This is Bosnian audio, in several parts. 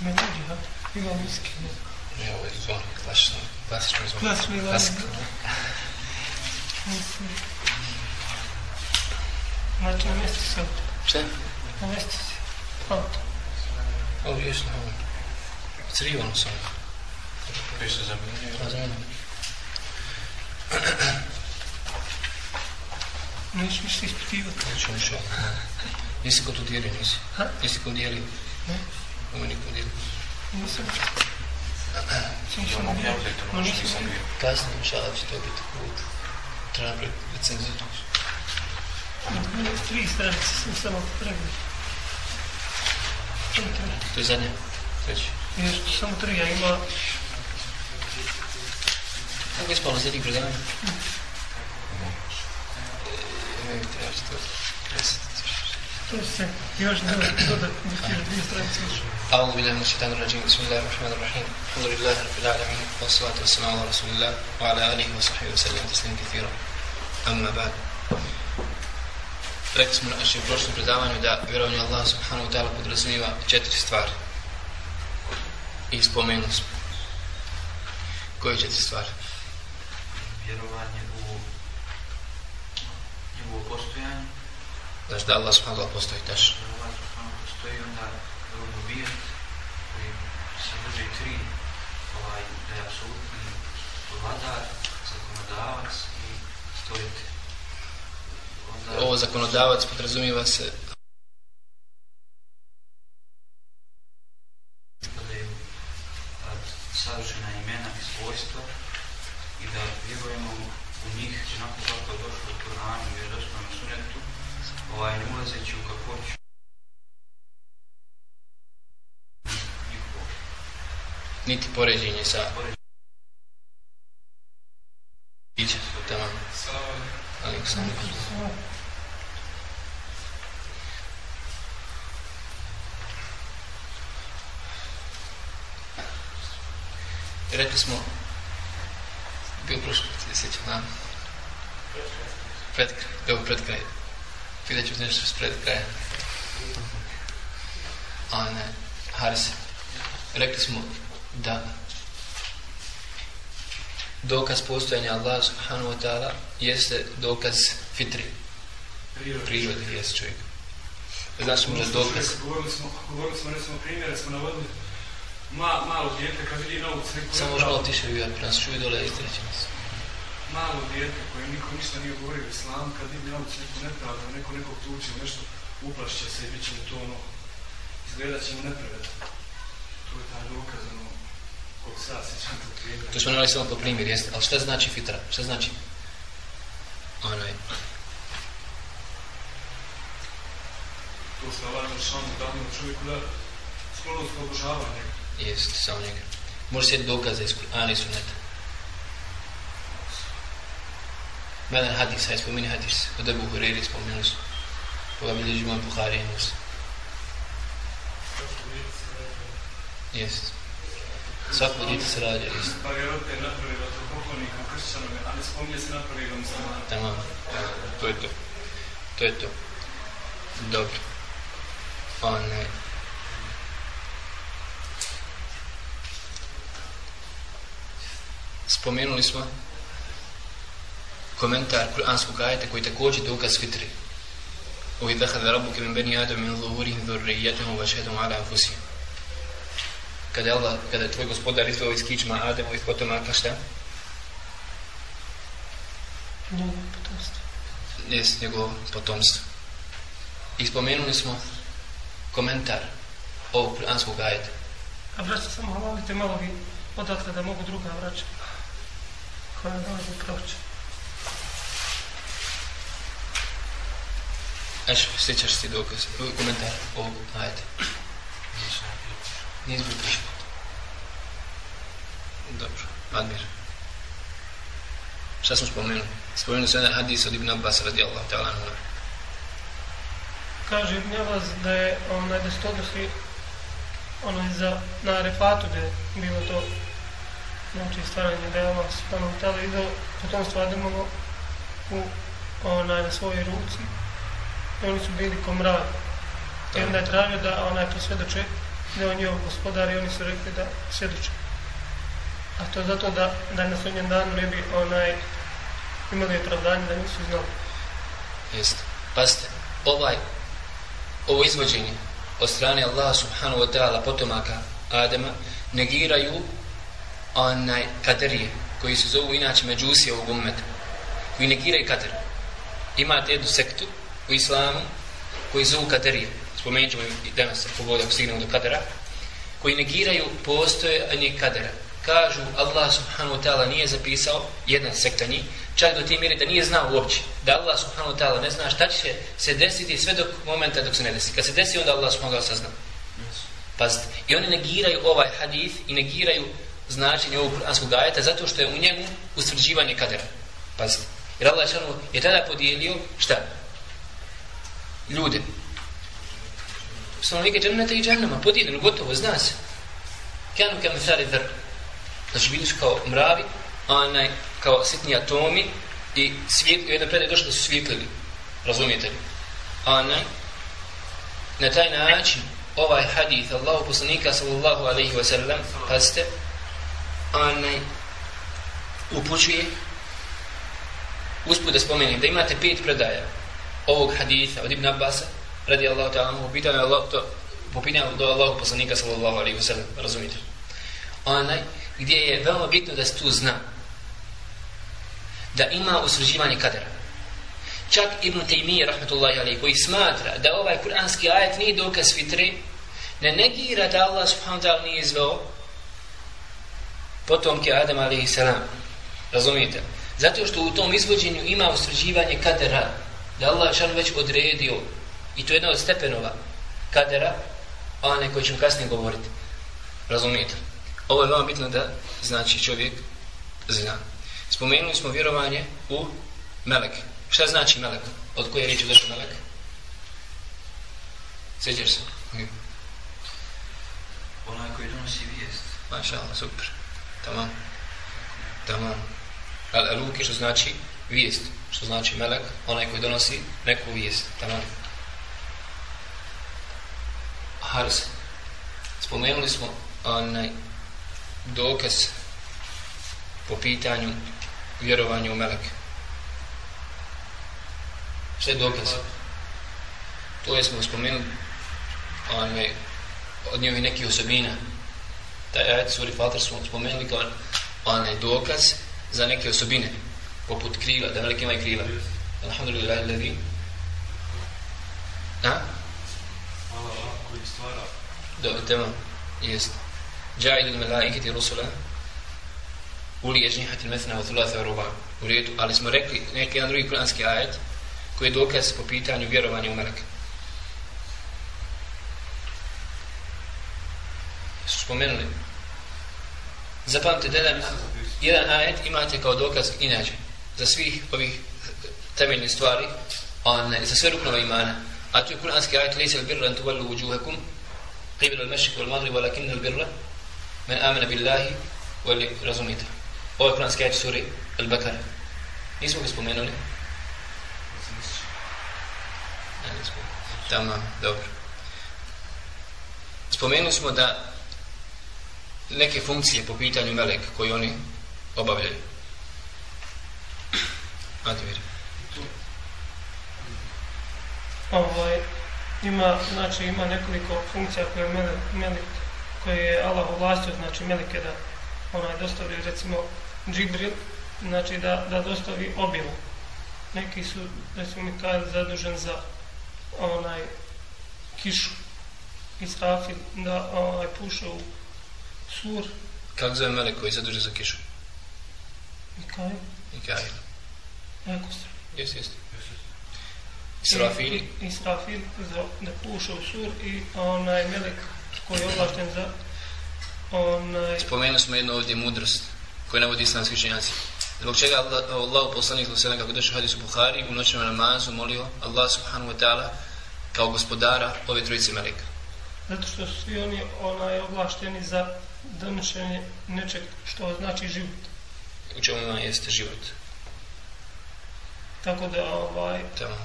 Ne dođe, ha? Ima miski. Ne, ovo je zvon, klasično, klasično zvon. Klasično zvon. Klasika. Znači, na mjestu se auto. Šta? Na mjestu se. Auto. Ovo je na ovom. Crivano sam. Vi se zamijenio. Pa znam. Neću ništa ispitivati. Neću ništa. Nisi ko tu dijelio, nisi? Ha? Nisi ko dijelio? Ne. Ovo niko nije. Kasno, šala će to biti put. Treba napraviti recenziju. Tri stranice sam samo pregledao. To je zadnja? Treći. Jer samo tri, ja ima... Kako je spalo zadnjih predavanja? Ne. Ne, treba će to. Treba أعوذ بالله من الشيطان الرجيم بسم الله الرحمن الرحيم الحمد لله رب العالمين والصلاة والسلام على رسول الله وعلى آله وصحبه وسلم تسليم كثيرا أما بعد Rekli smo na našem prošlom predavanju da vjerovanje Allah subhanahu wa ta'ala podrazumiva četiri stvari. I spomenuli smo. Koje četiri stvari? Vjerovanje u njegovo postojanje, Znači da Allah subhanahu postoji da Allah subhanahu postoji onda rububijet koji sadrži tri, ovaj, da je apsolutni vladar, zakonodavac i stvoritelj. Onda, Ovo zakonodavac podrazumijeva se savršena imena i svojstva i da vjerujemo u njih onako kako je došlo u Kur'anu i vjerodostojnom sunetu, ovaj, ne ulazeći u kakvoću njihovo niti poređenje sa poređenje. biće. tamo. Aleksandar. Rekli smo, bio prošli put, se sjećam, na pred kraj, evo pred kraj. Pitat ću nešto s pred kraja. A ne, Haris, rekli smo da dokaz postojanja Allah subhanahu wa ta'ala jeste dokaz fitri, prirode, jeste čovjek. Znači možda dokaz, Govorili smo, govorili smo, recimo, primjere smo navodili ma, malo dijete kad vidi novu crkvu, samo još malo tiše ja nas čuju dole i istreći nas. Malo dijete koje niko ništa nije govorio o islamu, kad vidi novu crkvu nepravda, neko nekog tuči ili nešto, uplašće se i bit će mu to ono, izgledat će mu nepravedno. To je taj dokaz, ono, kog sad sjećam tog primjera. To smo navali samo po primjer, jeste, ali šta znači fitra? Šta znači? Onaj, To što Allah Žešanu dao čovjeku da sklonost obožavanje. jeste, samo njega. Može sjeti dokaze iz Kur'ana i Sunneta. Jedan hadis, hajde spomeni hadis, od Ebu Hureyri spomenuli su. Koga bilježi imam Buhari i Muslim. Jeste. Svako djete se rađa, jeste. Pa ga roditelj napravi vatropoklonika u kršćanove, ali spominje se napravi ga muslimana. Tamam. To je to. To je to. Dobro. One. Spomenuli smo komentar kuranskog ajeta koji također dokaz fitri. Ovi dahada rabuke min beni adam min zuhurihim dhurrijetahum wa šehedom ala anfusihim. Kada je Allah, kada je tvoj gospodar izveo iz kičma Ademovih potomaka šta? Njegovo potomstvo. jest njegovo potomstvo. I spomenuli smo komentar ovog kuranskog ajeta. A braća, samo halalite malo vi odatle da mogu druga vraća. Koja dolazi proći. Eš, sjećaš se ti dokaz, ovaj komentar ovog ajeta. Nije bio. Nisi. Dobro, Admir. Šta smo spomenuli? Spomenuli se jedan hadis od Ibn Abbas radijallahu ta'ala anhu. Kaže Ibn Abbas da je onaj da se to odnosi onaj za, na Arefatu da je bilo to znači stvaranje da je Allah subhanahu wa ta'ala izao potomstvo Ademovo u onaj na svojoj ruci i oni su bili ko mrad. I onda je tražio da onaj to svedoče da je on njihov gospodar i oni su rekli da svjedoče. A to zato da, da na sudnjem danu ne bi onaj imali opravdanje da nisu znali. Jeste. Pazite, ovaj, ovo izvođenje od strane Allah subhanahu wa ta'ala potomaka Adema negiraju onaj kaderije koji se zovu inače međusije ovog ummeta koji negiraju kader imate jednu sektu u islamu koji zovu kaderije spomenut ćemo i danas ako god ako stignemo do kadera koji negiraju postojanje kadera. Kažu Allah subhanahu wa ta'ala nije zapisao jedna sekta njih čak do te mjere da nije znao uopće da Allah subhanahu wa ta'ala ne zna šta će se desiti sve dok momenta dok se ne desi. Kad se desi onda Allah subhanahu wa ta'ala sazna. Pazite i oni negiraju ovaj hadith i negiraju značenje ovog kuranskog ajeta zato što je u njemu ustvrđivanje kadera. Pazite. Jer Allah je tada podijelio šta? Ljude stanovnike dženneta i džennema podijeljeno gotovo zna se Kjanu kam thari dhr znači bili su kao mravi onaj, kao sitni atomi i svijet, u jednom predaju došlo da su svjetlili. Razumijete li? Onaj, na taj način, ovaj hadith Allahu poslanika sallallahu alaihi wa sallam, pazite, onaj, upućuje, uspud da spomenem, da imate pet predaja ovog haditha od Ibn Abbasa, radi Allah ta'ala, mu pitao je Allah, to, po do Allahu poslanika sallallahu alaihi wa sallam, razumijete? Onaj, gdje je veoma bitno da se tu zna, da ima usvrđivanje kadera. Čak Ibn Taymiyyah, rahmetullahi alaihi koji smatra da ovaj kuranski ajet nije dokaz fitre, ne negira da Allah subhanahu ta'ala nije izveo potomke Adam alaihi salam. Razumijete? Zato što u tom izvođenju ima usvrđivanje kadera, da Allah šan već odredio, i to je jedna od stepenova kadera, a one koji ćemo kasnije govoriti. Razumijete? Ovo je veoma bitno da znači čovjek zna. Spomenuli smo vjerovanje u melek. Šta znači melek? Od koje riječi došao melek? Sjećaš se? Onaj koji donosi vijest. Maša Allah, super. Tamam. Tamam. Al aluki što znači vijest. Što znači melek? Onaj koji donosi neku vijest. Tamam. Haris. Spomenuli smo onaj dokaz po pitanju vjerovanja u meleke. Šta je dokaz? To je smo spomenuli onaj, od njevi nekih osobina. Taj ajat suri Fatar smo spomenuli kao onaj dokaz za neke osobine poput krila, da meleke imaju krila. Alhamdulillah, levi. Ha? Allah koji stvara. Dobro, tema. Jest. Džajdu melaiketi rusula uli ežnihati mesna od thulatha ruba u redu, ali smo rekli neki jedan drugi kuranski ajet koji je dokaz po pitanju vjerovanja u meleke. Spomenuli. Zapamte da jedan, jedan ajet imate kao dokaz inače za svih ovih temeljnih stvari on, za sve ruknova imana. A to je kuranski ajet lejse al-birra an uđuhakum, wujuhakum qibla al-mashriq wal-maghrib walakin al-birra man amana billahi wal razumite. Ovo je kuranski ajet suri Al-Bakara. Nismo ga spomenuli? Ne, nismo. Tamo, dobro. Spomenuli smo da neke funkcije po pitanju melek koji oni obavljaju. Admir. Ovaj, ima, znači, ima nekoliko funkcija koje melek, melek koje je Allah ovlastio, znači meleke da onaj dostavljaju recimo Džibril, znači da, da dostavi objavu. Neki su, recimo Mikael, zadužen za onaj kišu i strafil da onaj puša u sur. Kako zove melek koji je zadužen za kišu? Mikael. Mikael. Strafil. Jes, jes. Israfil. Israfil za da puša u sur i onaj melek koji je ovlašten za onaj... Spomenuli smo jednu ovdje mudrost koje navodi islamski učenjaci. Zbog čega Allah, Allah poslanik alejhi kako došao hadis u Buhari u noćnom namazu molio Allah subhanahu wa ta'ala kao gospodara ove trojice meleka. Zato što su svi oni onaj ovlašteni za donošenje nečeg što znači život. U čemu ima jeste život. Tako da ovaj Tamo.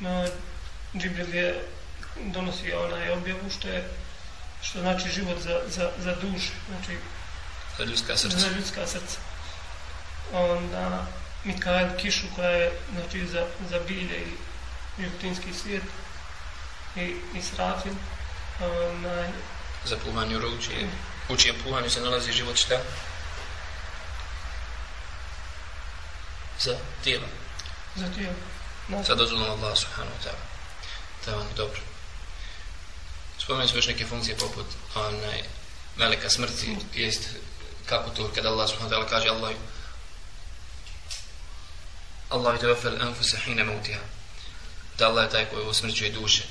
na Džibril je donosi onaj objavu što je što znači život za, za, za duše, znači Za ljudska srca. za ljudska srca. Onda Mikael Kišu koja je znači, za, za bilje i životinski svijet i Israfil onda, Za puhanje u ruči. U čijem puhanju se nalazi život šta? Za tijelo. Za tijelo. No, Sa dozvolom Allah subhanahu wa ta'ala. Je ono dobro. Spomenuo smo još neke funkcije poput onaj, velika smrti, jest kako to kada Allah subhanahu wa ta'ala kaže Allah Allah je tevafel anfusa hina mautiha. Da Allah je taj koji usmrćuje duše.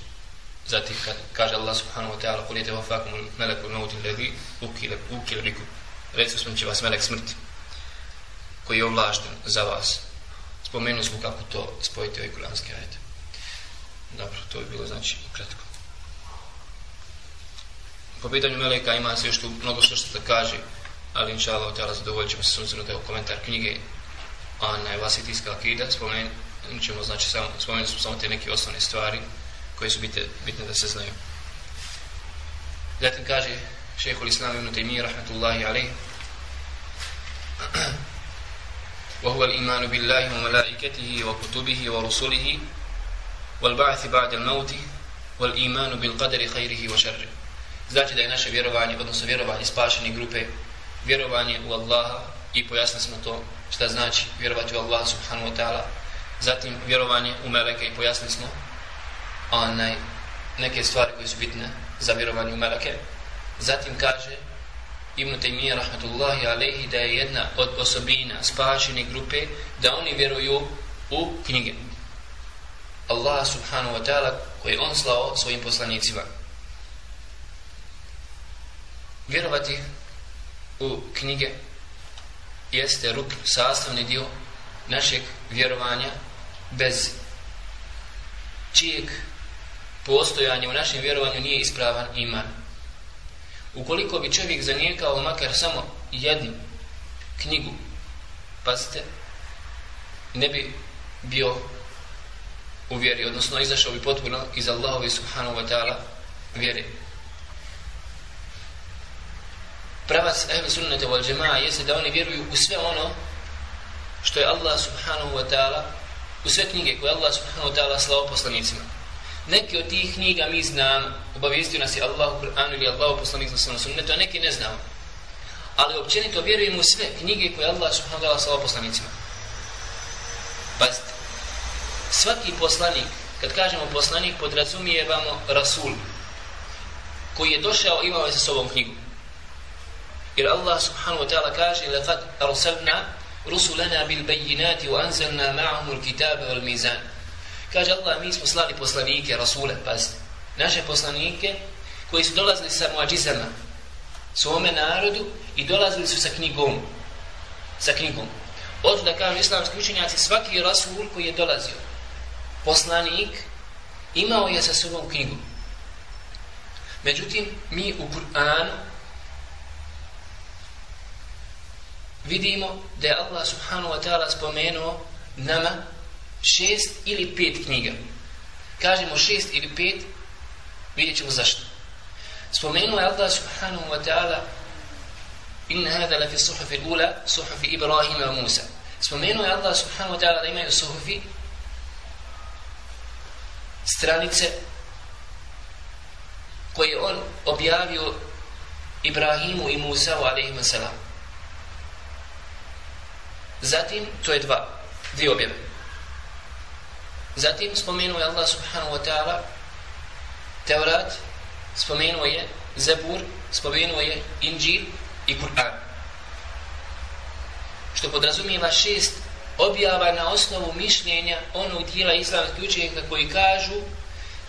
Zatim kad kaže Allah subhanahu wa ta'ala Kul je tevafakum melekul mauti ledi ukile, ukile bikum. Reci usmrće vas melek smrti koji je ovlašten za vas. Spomenuli smo kako to spojiti ovaj kuranski ajet. Dobro, to je bilo znači kratko. Po pitanju Meleka ima se još tu mnogo što što da kaže, ali inša Allah, tjela zadovoljit ćemo se sunzirno da je komentar knjige Ana je Vasitijska akida, spomenut ćemo, znači, samo, spomenut smo samo te neke osnovne stvari koje su bitne, bitne da se znaju. Zatim kaže šehhul Islam ibn Taymiyyah rahmetullahi alaih وهو الإيمان بالله وملائكته وكتبه ورسله والبعث بعد الموت والإيمان بالقدر خيره وشره Znači da je naše vjerovanje, odnosno vjerovanje spašene grupe, vjerovanje u Allaha i pojasnili smo to šta znači vjerovati u Allaha subhanahu wa ta'ala. Zatim vjerovanje u Meleke i pojasnili smo onaj, neke stvari koje su bitne za vjerovanje u Meleke. Zatim kaže Ibn Taymiyyah rahmatullahi alaihi da je jedna od osobina spašene grupe da oni vjeruju u knjige. Allah subhanahu wa ta'ala koji on slao svojim poslanicima. Vjerovati u knjige jeste ruk sastavni dio našeg vjerovanja bez čijeg postojanja u našem vjerovanju nije ispravan iman. Ukoliko bi čovjek zanijekao makar samo jednu knjigu, pazite, ne bi bio u vjeri, odnosno izašao bi potpuno iz Allahove subhanahu wa ta'ala vjeri. Pravac ehli sunnete wal džema'a jeste da oni vjeruju u sve ono što je Allah subhanahu wa ta'ala, u sve knjige koje Allah subhanahu wa ta'ala slao poslanicima. Neki od tih knjiga mi znam, obavijestio nas je Allah u Kur'anu ili Allah u poslanih na sunnetu, a neki ne znam. Ali općenito vjerujem u sve knjige koje Allah subhanahu dala sa poslanicima. Pazite, svaki poslanik, kad kažemo poslanik, podrazumijevamo Rasul, koji je došao imao je sa sobom knjigu. Jer Allah subhanahu wa ta'ala kaže لَقَدْ أَرْسَلْنَا رُسُلَنَا بِالْبَيِّنَاتِ وَأَنْزَلْنَا مَعَهُمُ الْكِتَابَ وَالْمِيزَانِ Kaže Allah, mi smo slali poslanike, rasule, pazite. Naše poslanike koji su dolazili sa muadžizama svome narodu i dolazili su sa knjigom. Sa knjigom. Od da kažu islamski učenjaci, svaki rasul koji je dolazio, poslanik, imao je sa sobom knjigu. Međutim, mi u Kur'anu vidimo da je Allah subhanahu wa ta'ala spomenuo nama šest ili pet knjiga. Kažemo šest ili pet, vidjet ćemo zašto. Spomenuo je Allah subhanahu wa ta'ala inna hada la fi suhufi ula suhufi Ibrahima wa Musa. Spomenuo je Allah subhanahu wa ta'ala da imaju suhufi stranice koje on objavio Ibrahimu i Musa alaihi salam. Zatim, to je dva, dvije objave. Zatim spomenuo je Allah subhanahu wa ta'ala Teurat, spomenuo je Zabur, spomenuo je Inđil i Kur'an. Što podrazumijeva šest objava na osnovu mišljenja onog dijela islamskih učenjaka koji kažu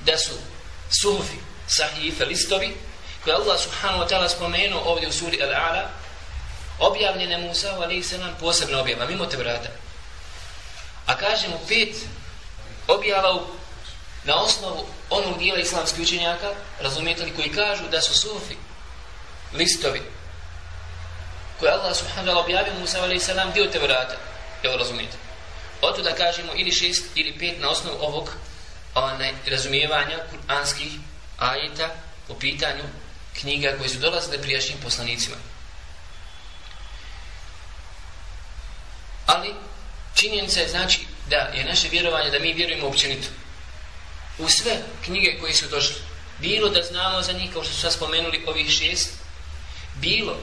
da su suhufi, sahife, listovi, koje Allah subhanahu wa ta'ala spomenuo ovdje u suri Al-A'la, objavljene Musa u alaihi sallam posebno objava, mimo Tevrata. A kažemo pet objava u, na osnovu onog dijela islamskih učenjaka, razumijete li, koji kažu da su sufi, listovi, koje Allah subhanahu wa objavio Musa a.s. dio dio Tevrata. Evo razumijete. Oto da kažemo ili šest ili pet na osnovu ovog onaj, razumijevanja kuranskih ajeta po pitanju knjiga koje su dolazile prijašnjim poslanicima. Ali činjenica je znači da je naše vjerovanje da mi vjerujemo općenito u sve knjige koje su došle. Bilo da znamo za njih, kao što su sad spomenuli ovih šest, bilo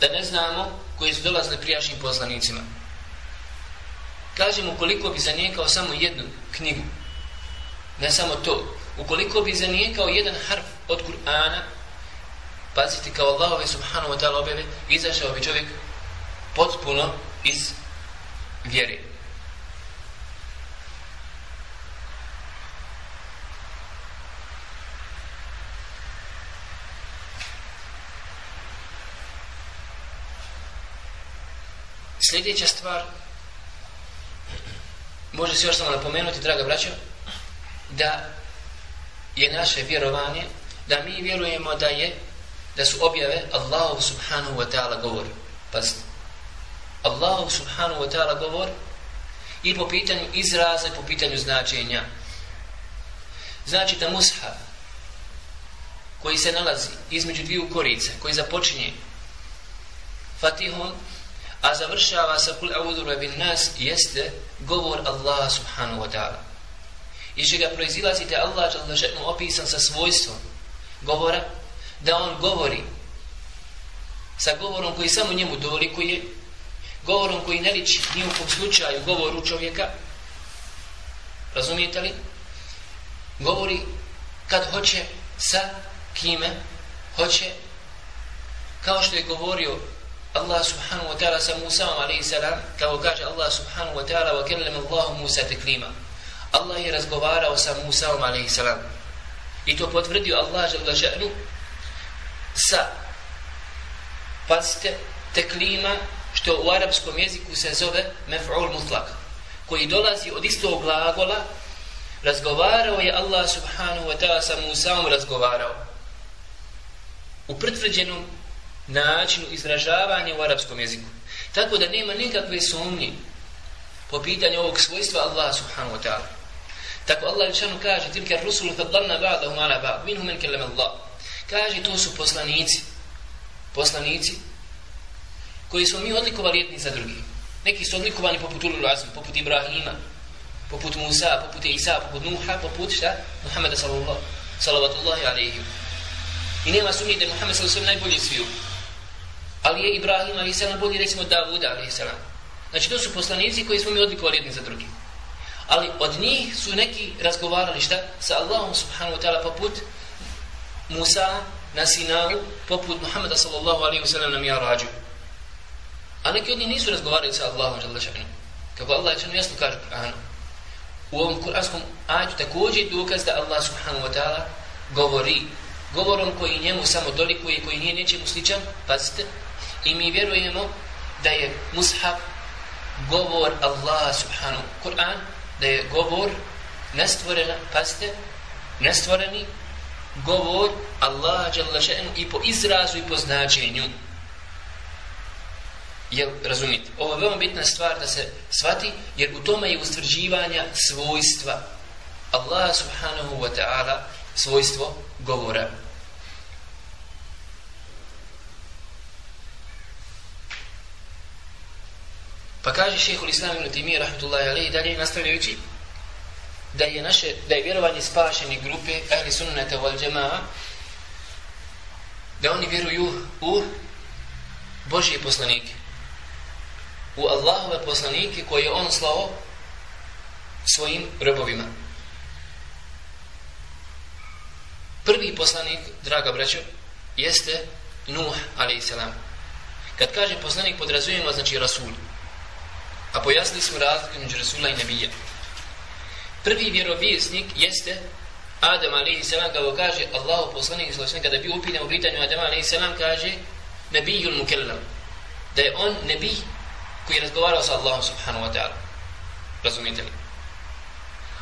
da ne znamo koje su dolazile prijašnjim poslanicima. Kažemo koliko bi zanijekao samo jednu knjigu, ne samo to, ukoliko bi zanijekao jedan harf od Kur'ana, pazite kao Allahove subhanahu wa ta'ala objave, izašao bi čovjek potpuno iz vjere. Sljedeća stvar, može se još samo napomenuti, draga braćo, da je naše vjerovanje, da mi vjerujemo da je, da su objave Allahu subhanahu wa ta'ala govor. Pazite, Allahu subhanahu wa ta'ala govor i po pitanju izraza i po pitanju značenja. Znači da mushaf koji se nalazi između dviju korice, koji započinje Fatihom, a završava sa kul a'udhu rabin nas, jeste govor Allah subhanahu wa ta'ala. Iz čega ga proizilazite Allah je opisan sa svojstvom govora, da on govori sa govorom koji samo njemu dolikuje, govorom koji ne liči ni u kom slučaju govoru čovjeka, razumijete li? Govori kad hoće sa kime hoće, kao što je govorio Allah subhanahu wa ta'ala sa Musa alaihi salam, kao kaže Allah subhanahu wa ta'ala wa kellem Allah Musa teklima. Allah je razgovarao sa Musa alaihi salam. I to potvrdio Allah žele ženu sa pazite teklima što u arapskom jeziku se zove mef'ul mutlak koji dolazi od istog glagola razgovarao je Allah subhanahu wa ta'ala sa Musaom razgovarao u pretvrđenom načinu izražavanja u arapskom jeziku tako da nema nikakve sumnje po pitanju ovog svojstva Allah subhanahu wa ta'ala tako Allah ličanu kaže tilka rusul fadlanna ba'dahum ala ba'd minhum men kellem Allah kaže to su poslanici poslanici koji smo mi odlikovali jedni za drugi. Neki su odlikovani poput Ulul Azmi, poput Ibrahima, poput Musa, poput Isa, poput Nuha, poput šta? Muhammeda sallallahu, sallavatullahi alaihi. I nema sumnje da je Muhammed sallallahu najbolji sviju. Ali je Ibrahim a.s. bolji recimo Davuda a.s. Znači to su poslanici koji smo mi odlikovali jedni za drugim. Ali od njih su neki razgovarali šta? Sa Allahom subhanahu wa ta'ala poput Musa na Sinaru, poput Muhammeda sallallahu alaihi wa sallam na Mi'arađu. A neki od njih nisu razgovarali sa Allahom žele šanu. Kako Allah je jasno kaže u Kur'anu. U ovom kur'anskom ajtu također dokaz da Allah subhanahu wa ta'ala govori govorom koji njemu samo dolikuje i koji nije nečemu sličan, pazite, i mi vjerujemo da je mushaf govor Allah subhanahu Kur'an, da je govor nestvorena, pazite, nestvoreni govor Allah i po izrazu i po značenju. Jel, razumite? Ovo je veoma bitna stvar da se shvati, jer u tome je ustvrđivanja svojstva Allah subhanahu wa ta'ala svojstvo govora. Pa kaže šehhul islam ibn Timir, rahmatullahi alaihi, dalje nastavljajući, da je naše, da je vjerovanje spašeni grupe ahli sunnata wal džema'a, da oni vjeruju u Božje poslanike u Allahove poslanike koje on slao svojim robovima. Prvi poslanik, draga braćo, jeste Nuh, a.s. Kad kaže poslanik, podrazumijemo, znači Rasul. A pojasnili smo razliku među Rasula i Nebija. Prvi vjerovijesnik jeste Adam, a.s. Kao kaže Allahu poslanik, kada bi upitan u pitanju Adam, a.s. kaže Nebijul Mukellam. Da je on Nebij koji je razgovarao sa Allahom subhanahu wa ta'ala. Razumite li?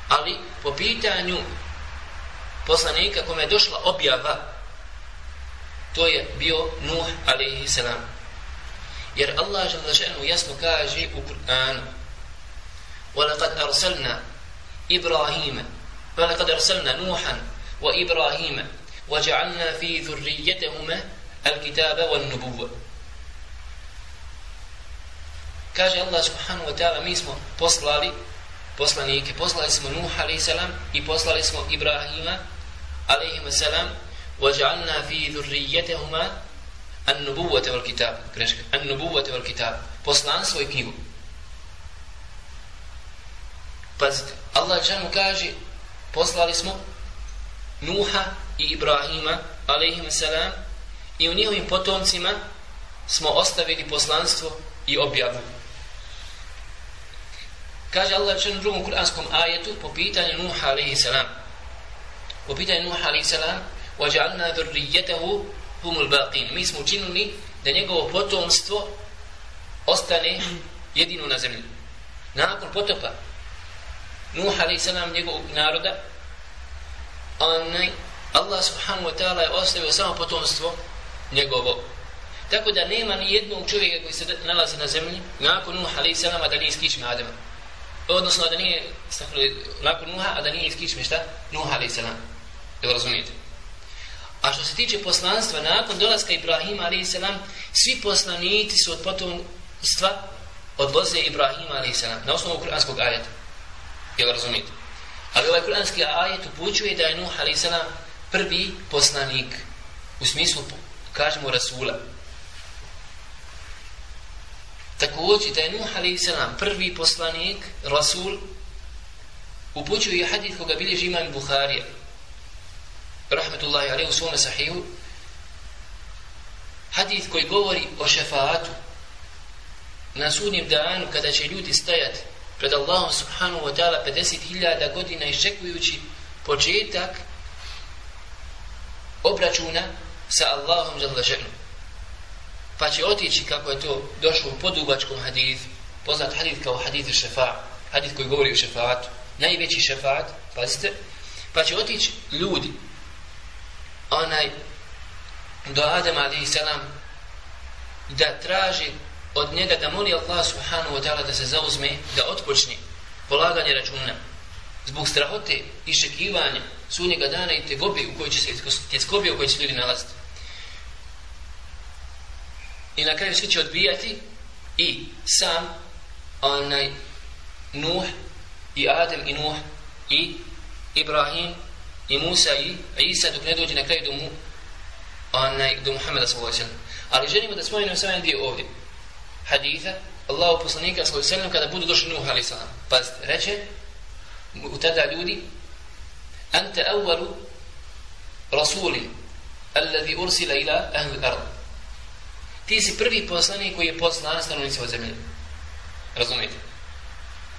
Ali po pitanju poslanika kome je došla objava to je bio Nuh alaihi salam. Jer Allah žele jasno kaže u Kur'anu وَلَقَدْ أَرْسَلْنَا إِبْرَاهِيمَ وَلَقَدْ أَرْسَلْنَا نُوحًا وَإِبْرَاهِيمَ وَجَعَلْنَا فِي ذُرِّيَّتَهُمَ الْكِتَابَ وَالنُّبُوَّ Kaže Allah subhanahu wa ta'ala, mi smo poslali poslanike, poslali smo Nuh a.s. i poslali smo Ibrahima a.s. وَجَعَلْنَا فِي An-nubuvvete val kitab. Greška. An-nubuvvete val kitab. poslanstvo i knjigu. Pazite. Allah džanu kaže poslali smo Nuha i Ibrahima alaihim salam i u njihovim potomcima smo ostavili poslanstvo i objavu. Kaže Allah džanu u drugom kuranskom ajetu po pitanju Nuha alaihim salam. Po pitanju Nuha alaihim salam وَجَعَلْنَا ذُرِّيَّتَهُ humul baqin. Mi smo učinili da njegovo potomstvo ostane jedino na zemlji. Nakon potopa Nuh a.s. njegovog naroda onaj Allah subhanahu wa ta'ala je ostavio samo potomstvo njegovo. Tako da nema ni jednog čovjeka koji se nalazi na zemlji nakon Nuh a.s. da nije iskičme Adama. Odnosno da nije nakon Nuha, a da nije iskičme šta? Nuh a.s. Jel razumijete? A što se tiče poslanstva, nakon dolaska Ibrahima a.s. svi poslanici su od potomstva odloze Ibrahima a.s. na osnovu kuranskog ajeta. Jel razumite? Ali ovaj kuranski ajet upućuje da je Nuh a.s. prvi poslanik u smislu, kažemo, Rasula. Također da je Nuh a.s. prvi poslanik, Rasul, upućuje hadith koga bilježi imam Buharija rahmetullahi alaihi u svome sahiju, hadith koji govori o šefaatu. Na sudnjem danu kada će ljudi stajati pred Allahom subhanahu wa ta'ala 50.000 godina iščekujući početak obračuna sa Allahom za. Pa će otići kako je to došlo u podugačkom hadithu, poznat hadith kao hadith šefa, hadith koji govori o šefaatu, najveći šefaat, pazite, pa će otići ljudi, onaj, do Adama alaihi salam, da traži od njega da moli Allah subhanahu wa ta'ala da se zauzme, da otpočne polaganje računa zbog strahote i šekivanja sunnjega dana i tegobe u kojoj će se, tjeskobe u kojoj će ljudi nalaziti. I na kraju svi će odbijati i sam onaj Nuh i Adem i Nuh i Ibrahim i Musa i Isa dok ne dođe na kraju do, mu, onaj, do Muhammeda sallallahu Ali želimo da spomenemo samo jedan dio ovdje haditha Allahu poslanika sallallahu alejhi kada budu došli Nuh a.s. Pa reče u tada ljudi anta awwalu rasulin alladhi ursila ila ahli al-ard. Ti si prvi poslanik koji je poslan stanovnicima zemlje. Razumijete?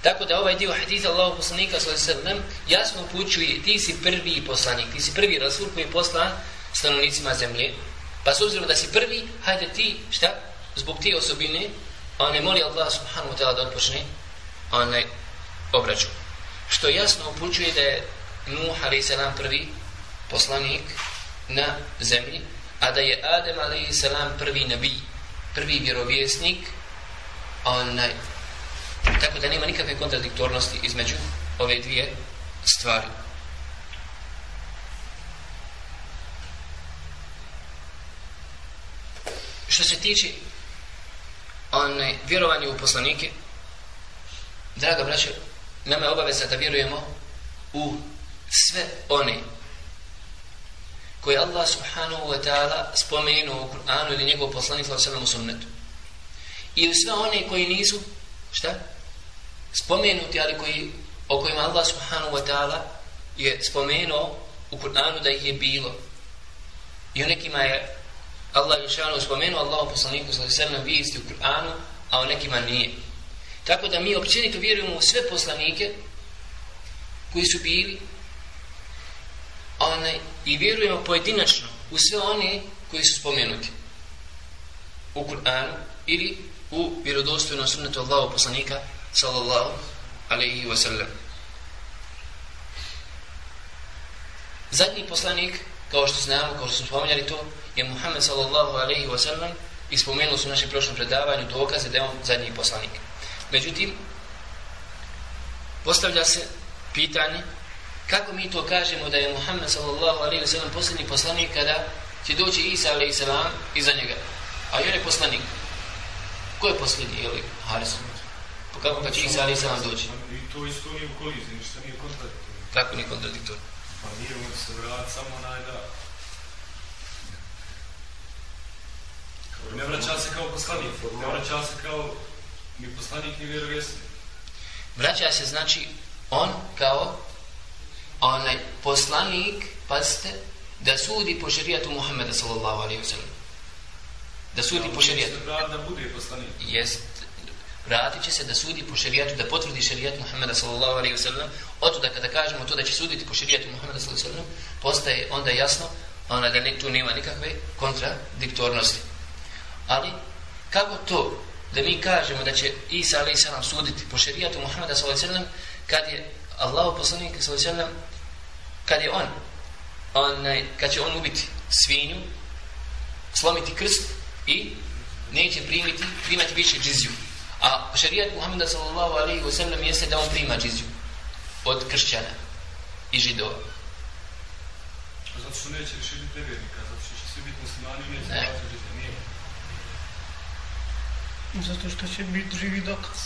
Tako da ovaj dio haditha Allahu poslanika sallallahu jasno upućuje ti si prvi poslanik, ti si prvi rasul koji je poslan stanovnicima zemlje. Pa s obzirom da si prvi, hajde ti, šta? zbog te osobine, ne moli Allah subhanahu wa ta'ala da odpočne onaj obračun. Što jasno upućuje da je Nuh a.s. prvi poslanik na zemlji, a da je Adem a.s. prvi nabi, prvi vjerovjesnik, onaj, tako da nema nikakve kontradiktornosti između ove dvije stvari. Što se tiče onaj, vjerovanje u poslanike, draga braće, nama je obaveza da vjerujemo u sve one koje Allah subhanahu wa ta'ala spomenuo u Kur'anu ili njegov poslanik sallallahu alejhi ve sunnetu. I u sve one koji nisu šta? Spomenuti, ali koji o kojima Allah subhanahu wa ta'ala je spomenuo u Kur'anu da ih je bilo. I u nekima je Allah je šanu spomenuo Allahu poslaniku sallallahu alejhi ve sellem vijesti u Kur'anu, a u nekima nije. Tako da mi općenito vjerujemo u sve poslanike koji su bili one, i vjerujemo pojedinačno u sve one koji su spomenuti u Kur'anu ili u vjerodostojnom sunnetu Allahu poslanika sallallahu alaihi wa sallam. Zadnji poslanik, kao što znamo, kao što smo spomenuli to, je Muhammed sallallahu alaihi wa sallam i spomenuli su u našem prošlom predavanju dokaze da je on zadnji poslanik. Međutim, postavlja se pitanje Kako mi to kažemo da je Muhammed sallallahu alaihi wa sallam posljednji poslanik kada će doći Isa alaihi sallam iza njega? A on je poslanik. Ko je posljednji? Je li Haris? Pa kako pa će Isa alaihi sallam doći? I to isto nije u koliziji, ništa nije kontradiktorno. Kako nije kontradiktorno? Pa nije on se vrat samo onaj da... Ne vraća se kao poslanik, ne vraća se kao ni poslanik ni vjerovjesnik. Vraća se znači on kao onaj poslanik, pazite, da sudi po šerijatu Muhammeda sallallahu alaihi wa sallam. Da sudi po šerijatu. Da bude poslanik. Jest. Vratit će se da sudi po šerijatu, da potvrdi šerijat Muhammeda sallallahu alaihi wasallam. Oto da kada kažemo to da će suditi po šerijatu Muhammeda sallallahu alaihi wasallam, postaje onda jasno ona da ne, tu nema nikakve kontradiktornosti. Ali, kako to da mi kažemo da će Isa alaihi sallam suditi po šerijatu Muhammeda sallallahu alaihi wasallam kad je Allah poslanik sallallahu alaihi wasallam kad je on, onaj, kad će on ubiti svinju, slomiti krst i neće primiti, primati više džiziju. A šarijat Muhammeda sallallahu alaihi wa sallam jeste da on prima džiziju od kršćana i židova. Zato što neće rešiti nevjernika, zato što će svi biti muslimani i neće Ne. Nije. Zato što će biti živi dokaz.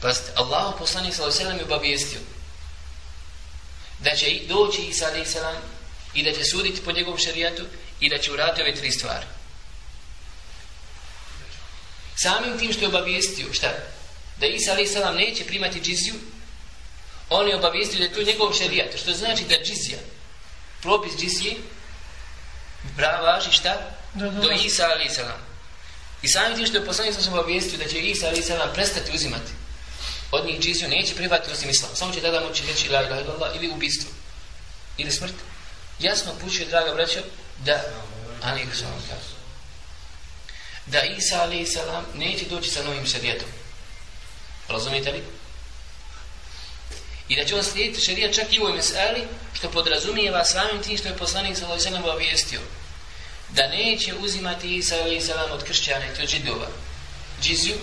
Pazite, Allah poslanik sallallahu alaihi wa sallam je obavijestio da će i doći Isa alaihi sallam i da će suditi po njegovom šarijatu i da će uraditi ove tri stvari. Samim tim što je obavijestio, šta? Da Isa alaihi sallam neće primati džiziju, on je obavijestio da je to njegov šarijat, što znači da džizija, propis džizije, prava važi šta? Da, da, Do. Isa alaihi sallam. I samim tim što je poslanik sam obavijestio da će Isa alaihi sallam prestati uzimati od njih džiziju, neće prihvatiti osim islam. Samo će tada moći reći la ilaha illallah ili ubistvo. Ili smrt. Jasno pućuje, draga braćo, da Ali sallam kaže. Da Isa a.s. salam neće doći sa novim šarijetom. Razumijete li? I da će on slijediti šarijat čak i u ovoj meseli, što podrazumijeva samim tim što je poslanik sallallahu alejhi obavijestio da neće uzimati Isa a.s. salam od kršćana i od židova. Džiziju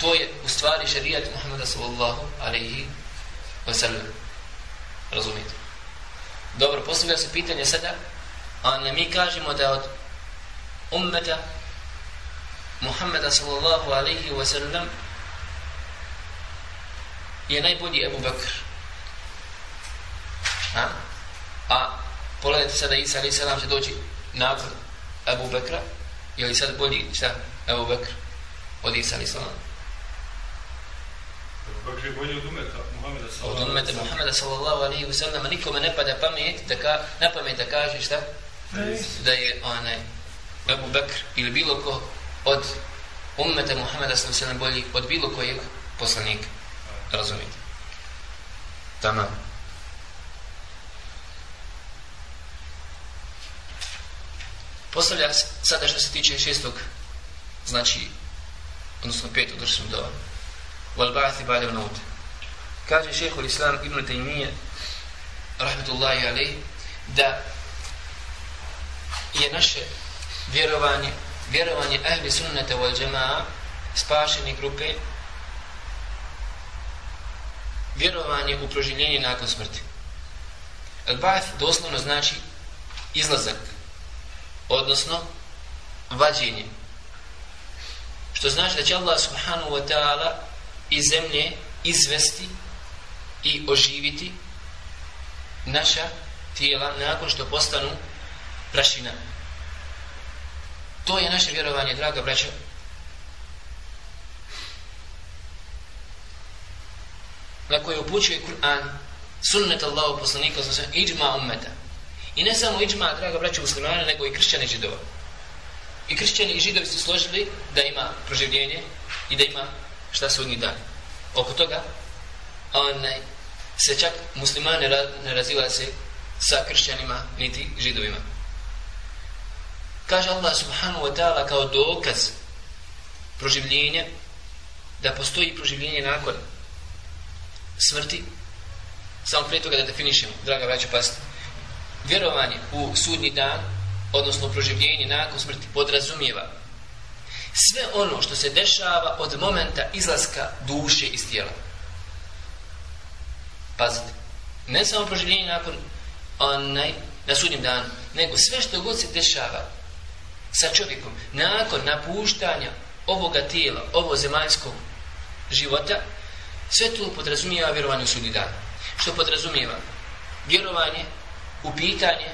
to je u stvari šarijat Muhameda sallallahu alaihi wa sallam. Razumijete? Dobro, postavlja se pitanje sada, a ne mi kažemo da od ummeta Muhammeda sallallahu alejhi ve sellem je najbolji Ebu Bekr. A? A pogledajte sada Isa alaih salam će doći nakon Ebu Bekra. Je li sad bolji šta Ebu Bekr od Isa alaih salam? Bakr je bolji od umeta Muhameda Od sallallahu ummeta Muhammeda sallallahu alaihi wa sallam nikome ne pada pamet da, ka, na pamet da kaže šta? Da je onaj Ebu Bekr ili bilo ko od ummeta Muhammeda sallallahu alaihi wa sallam bolji od bilo kojeg poslanika. Razumijete? Tamam. Postavlja se sada što se tiče šestog, znači, odnosno petog dršnog dova. Wal ba'athi ba'da maut. Kaže šehhul Islam Ibn Taymiyyah rahmetullahi alejhi da je naše vjerovanje vjerovanje ahli sunnata wal jamaa spašeni grupe vjerovanje u proživljenje nakon smrti. Al-Ba'ath doslovno znači izlazak, odnosno vađenje. Što znači da će Allah subhanahu wa ta'ala iz zemlje izvesti i oživiti naša tijela nakon što postanu prašina. To je naše vjerovanje, draga braćo, na koje upućuje Kur'an, sunnet Allahu poslanika, znači iđma ummeta. I ne samo iđma, draga braća muslimana, nego i kršćani židova. I kršćani i židovi su složili da ima proživljenje i da ima šta sudnji dan. Oko toga onaj, se čak muslimane ra, ne razilaze sa kršćanima niti židovima. Kaže Allah subhanahu wa ta'ala kao dokaz proživljenja da postoji proživljenje nakon smrti, samo prije toga da definišemo, draga braća, pasite, vjerovanje u sudnji dan, odnosno proživljenje nakon smrti, podrazumijeva sve ono što se dešava od momenta izlaska duše iz tijela. Pazite, ne samo proživljenje nakon onaj, na sudnjem danu, nego sve što god se dešava sa čovjekom nakon napuštanja ovoga tijela, ovo zemaljskog života, sve to podrazumijeva vjerovanje u sudnji dan. Što podrazumijeva? Vjerovanje u pitanje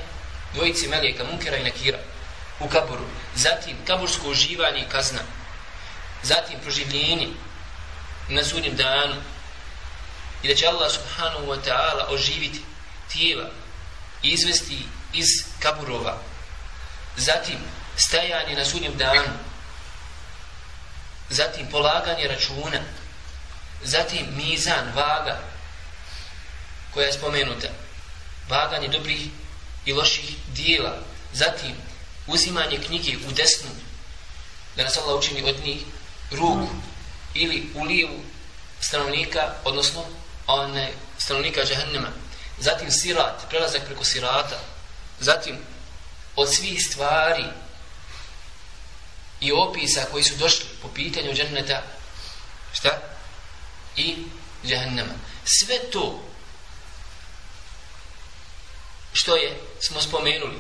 dvojice Melijeka, Munkera i Nakira u kaboru, zatim kaborsko uživanje i kazna, zatim proživljenje na sudnjem danu i da će Allah subhanahu wa ta'ala oživiti tijela i izvesti iz kaburova, zatim stajanje na sudnjem danu, zatim polaganje računa, zatim mizan, vaga, koja je spomenuta, vaganje dobrih i loših dijela, zatim uzimanje knjige u desnu, da nas Allah učini od njih ruku ili u lijevu stanovnika, odnosno one stanovnika džahannema, zatim sirat, prelazak preko sirata, zatim od svih stvari i opisa koji su došli po pitanju dženneta šta? I džahannema. Sve to što je, smo spomenuli,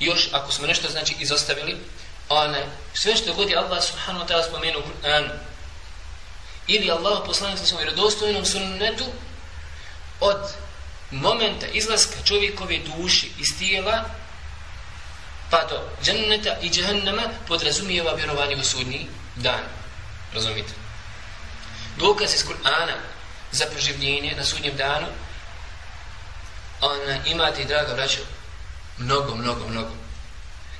još ako smo nešto znači izostavili, one, sve što god je Allah subhanahu wa ta'ala spomenuo u Kur'anu, ili Allah poslanik sa svojom vjerodostojnom sunnetu, od momenta izlaska čovjekove duše iz tijela, pa do dženneta i džehennema podrazumijeva vjerovanje u sudnji dan. Razumite? Dokaz iz Kur'ana za proživljenje na sudnjem danu ona imate, draga braćo, mnogo, mnogo, mnogo.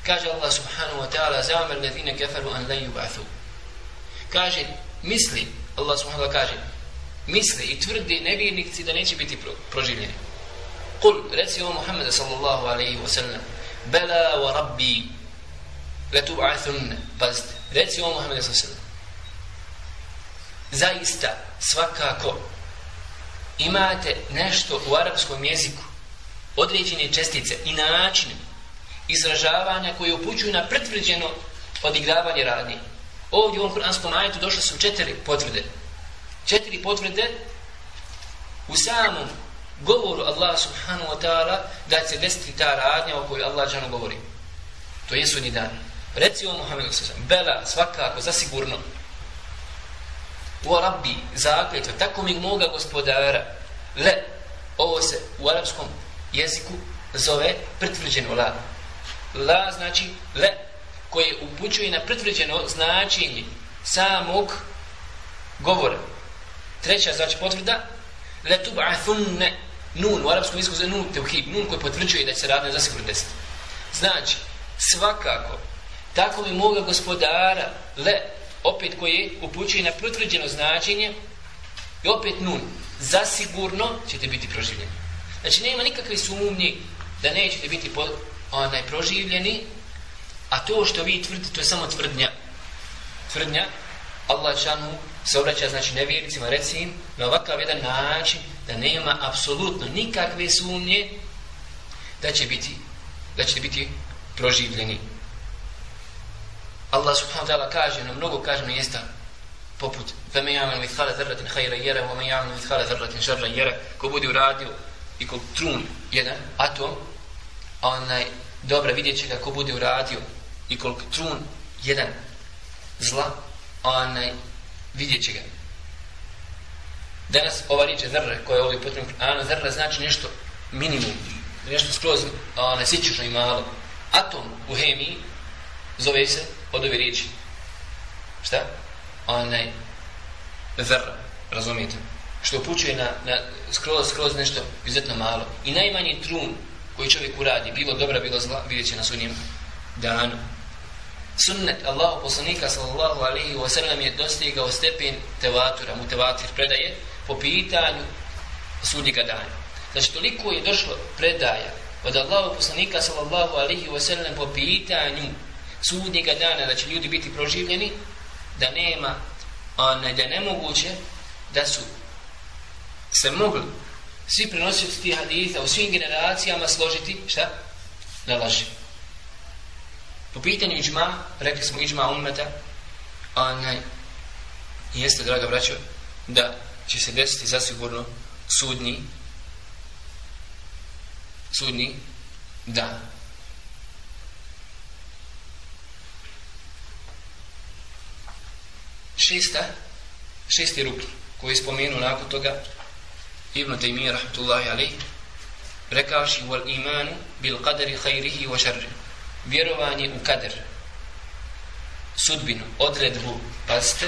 Kaže Allah subhanahu wa ta'ala zamar ladhine kefaru an lan yub'athu. Kaže, misli, Allah subhanahu wa ta'ala kaže, misli i tvrdi nevjernici da neće biti pro, proživljeni. Kul, reci o Muhammedu sallallahu alaihi wa sallam, bela wa rabbi, letu ba'thunne, pazite, reci o Muhammeda sallallahu alaihi sallam, zaista, svakako, imate nešto u arapskom jeziku određene čestice i načine izražavanja koje upućuju na pretvrđeno odigravanje radnje. Ovdje u ovom kuranskom ajetu došle su četiri potvrde. Četiri potvrde u samom govoru Allah subhanahu wa ta'ala da će desiti ta radnja o kojoj Allah žano govori. To je sudnji dan. Reci o Muhammedu sa Bela, svakako, zasigurno. U rabbi, zakljetva, tako mi moga gospodara. Le, ovo se u arapskom jeziku zove pretvrđeno la. La znači le, koje upućuje na pretvrđeno značenje samog govora. Treća znači potvrda, le tub'athunne nun, u arapskom jeziku zove nun teuhid, nun koji potvrđuje da će se radne za sigurno desiti. Znači, svakako, tako mi moga gospodara, le, opet koji upućuje na potvrđeno značenje, i opet nun, zasigurno ćete biti proživljeni. Znači nema nikakve sumnje da nećete biti po, onaj proživljeni, a to što vi tvrdite, to je samo tvrdnja. Tvrdnja, Allah Žanu se obraća znači nevjericima reci im na ovakav jedan način da nema apsolutno nikakve sumnje da će biti da će biti proživljeni. Allah subhanahu wa ta'ala kaže na mnogo kaže na poput fe me jamen mit hale zrrat in hajra jera me jamen mit hale zrrat in šarra ko budi uradio i ko trun jedan atom onaj dobra vidjet će ga ko bude uradio i koliko trun jedan zla onaj vidjet će ga danas ova riječ je zrra koja je ovdje potrebno ano zrre znači nešto minimum nešto skroz onaj sićušno i malo atom u hemiji zove se od ove riječi šta? onaj zrra razumijete što upućuje na, na skroz, skroz nešto izuzetno malo. I najmanji trun koji čovjek uradi, bilo dobra, bilo zla, vidjet će na sudnjem danu. Sunnet Allahu poslanika sallallahu alaihi wa sallam je dostigao stepen tevatura, mu tevatir predaje po pitanju sudnjega dana. Znači toliko je došlo predaja od Allahu poslanika sallallahu alaihi wa sallam po pitanju sudnjega dana da će ljudi biti proživljeni da nema, onaj, da nemoguće da su se mogli svi prenositi tih haditha u svim generacijama složiti, šta? Da laži. Po pitanju iđma, rekli smo iđma ummeta, onaj, jeste, draga braćo, da će se desiti zasigurno sudnji sudnji dan. Šesta, šesti rukn koji je spomenuo nakon toga Ibn Taymiyyah rahmetullahi alaih rekavši wal imanu bil qadri khairihi wa sharrihi vjerovanje u kader sudbinu, odredbu pazite,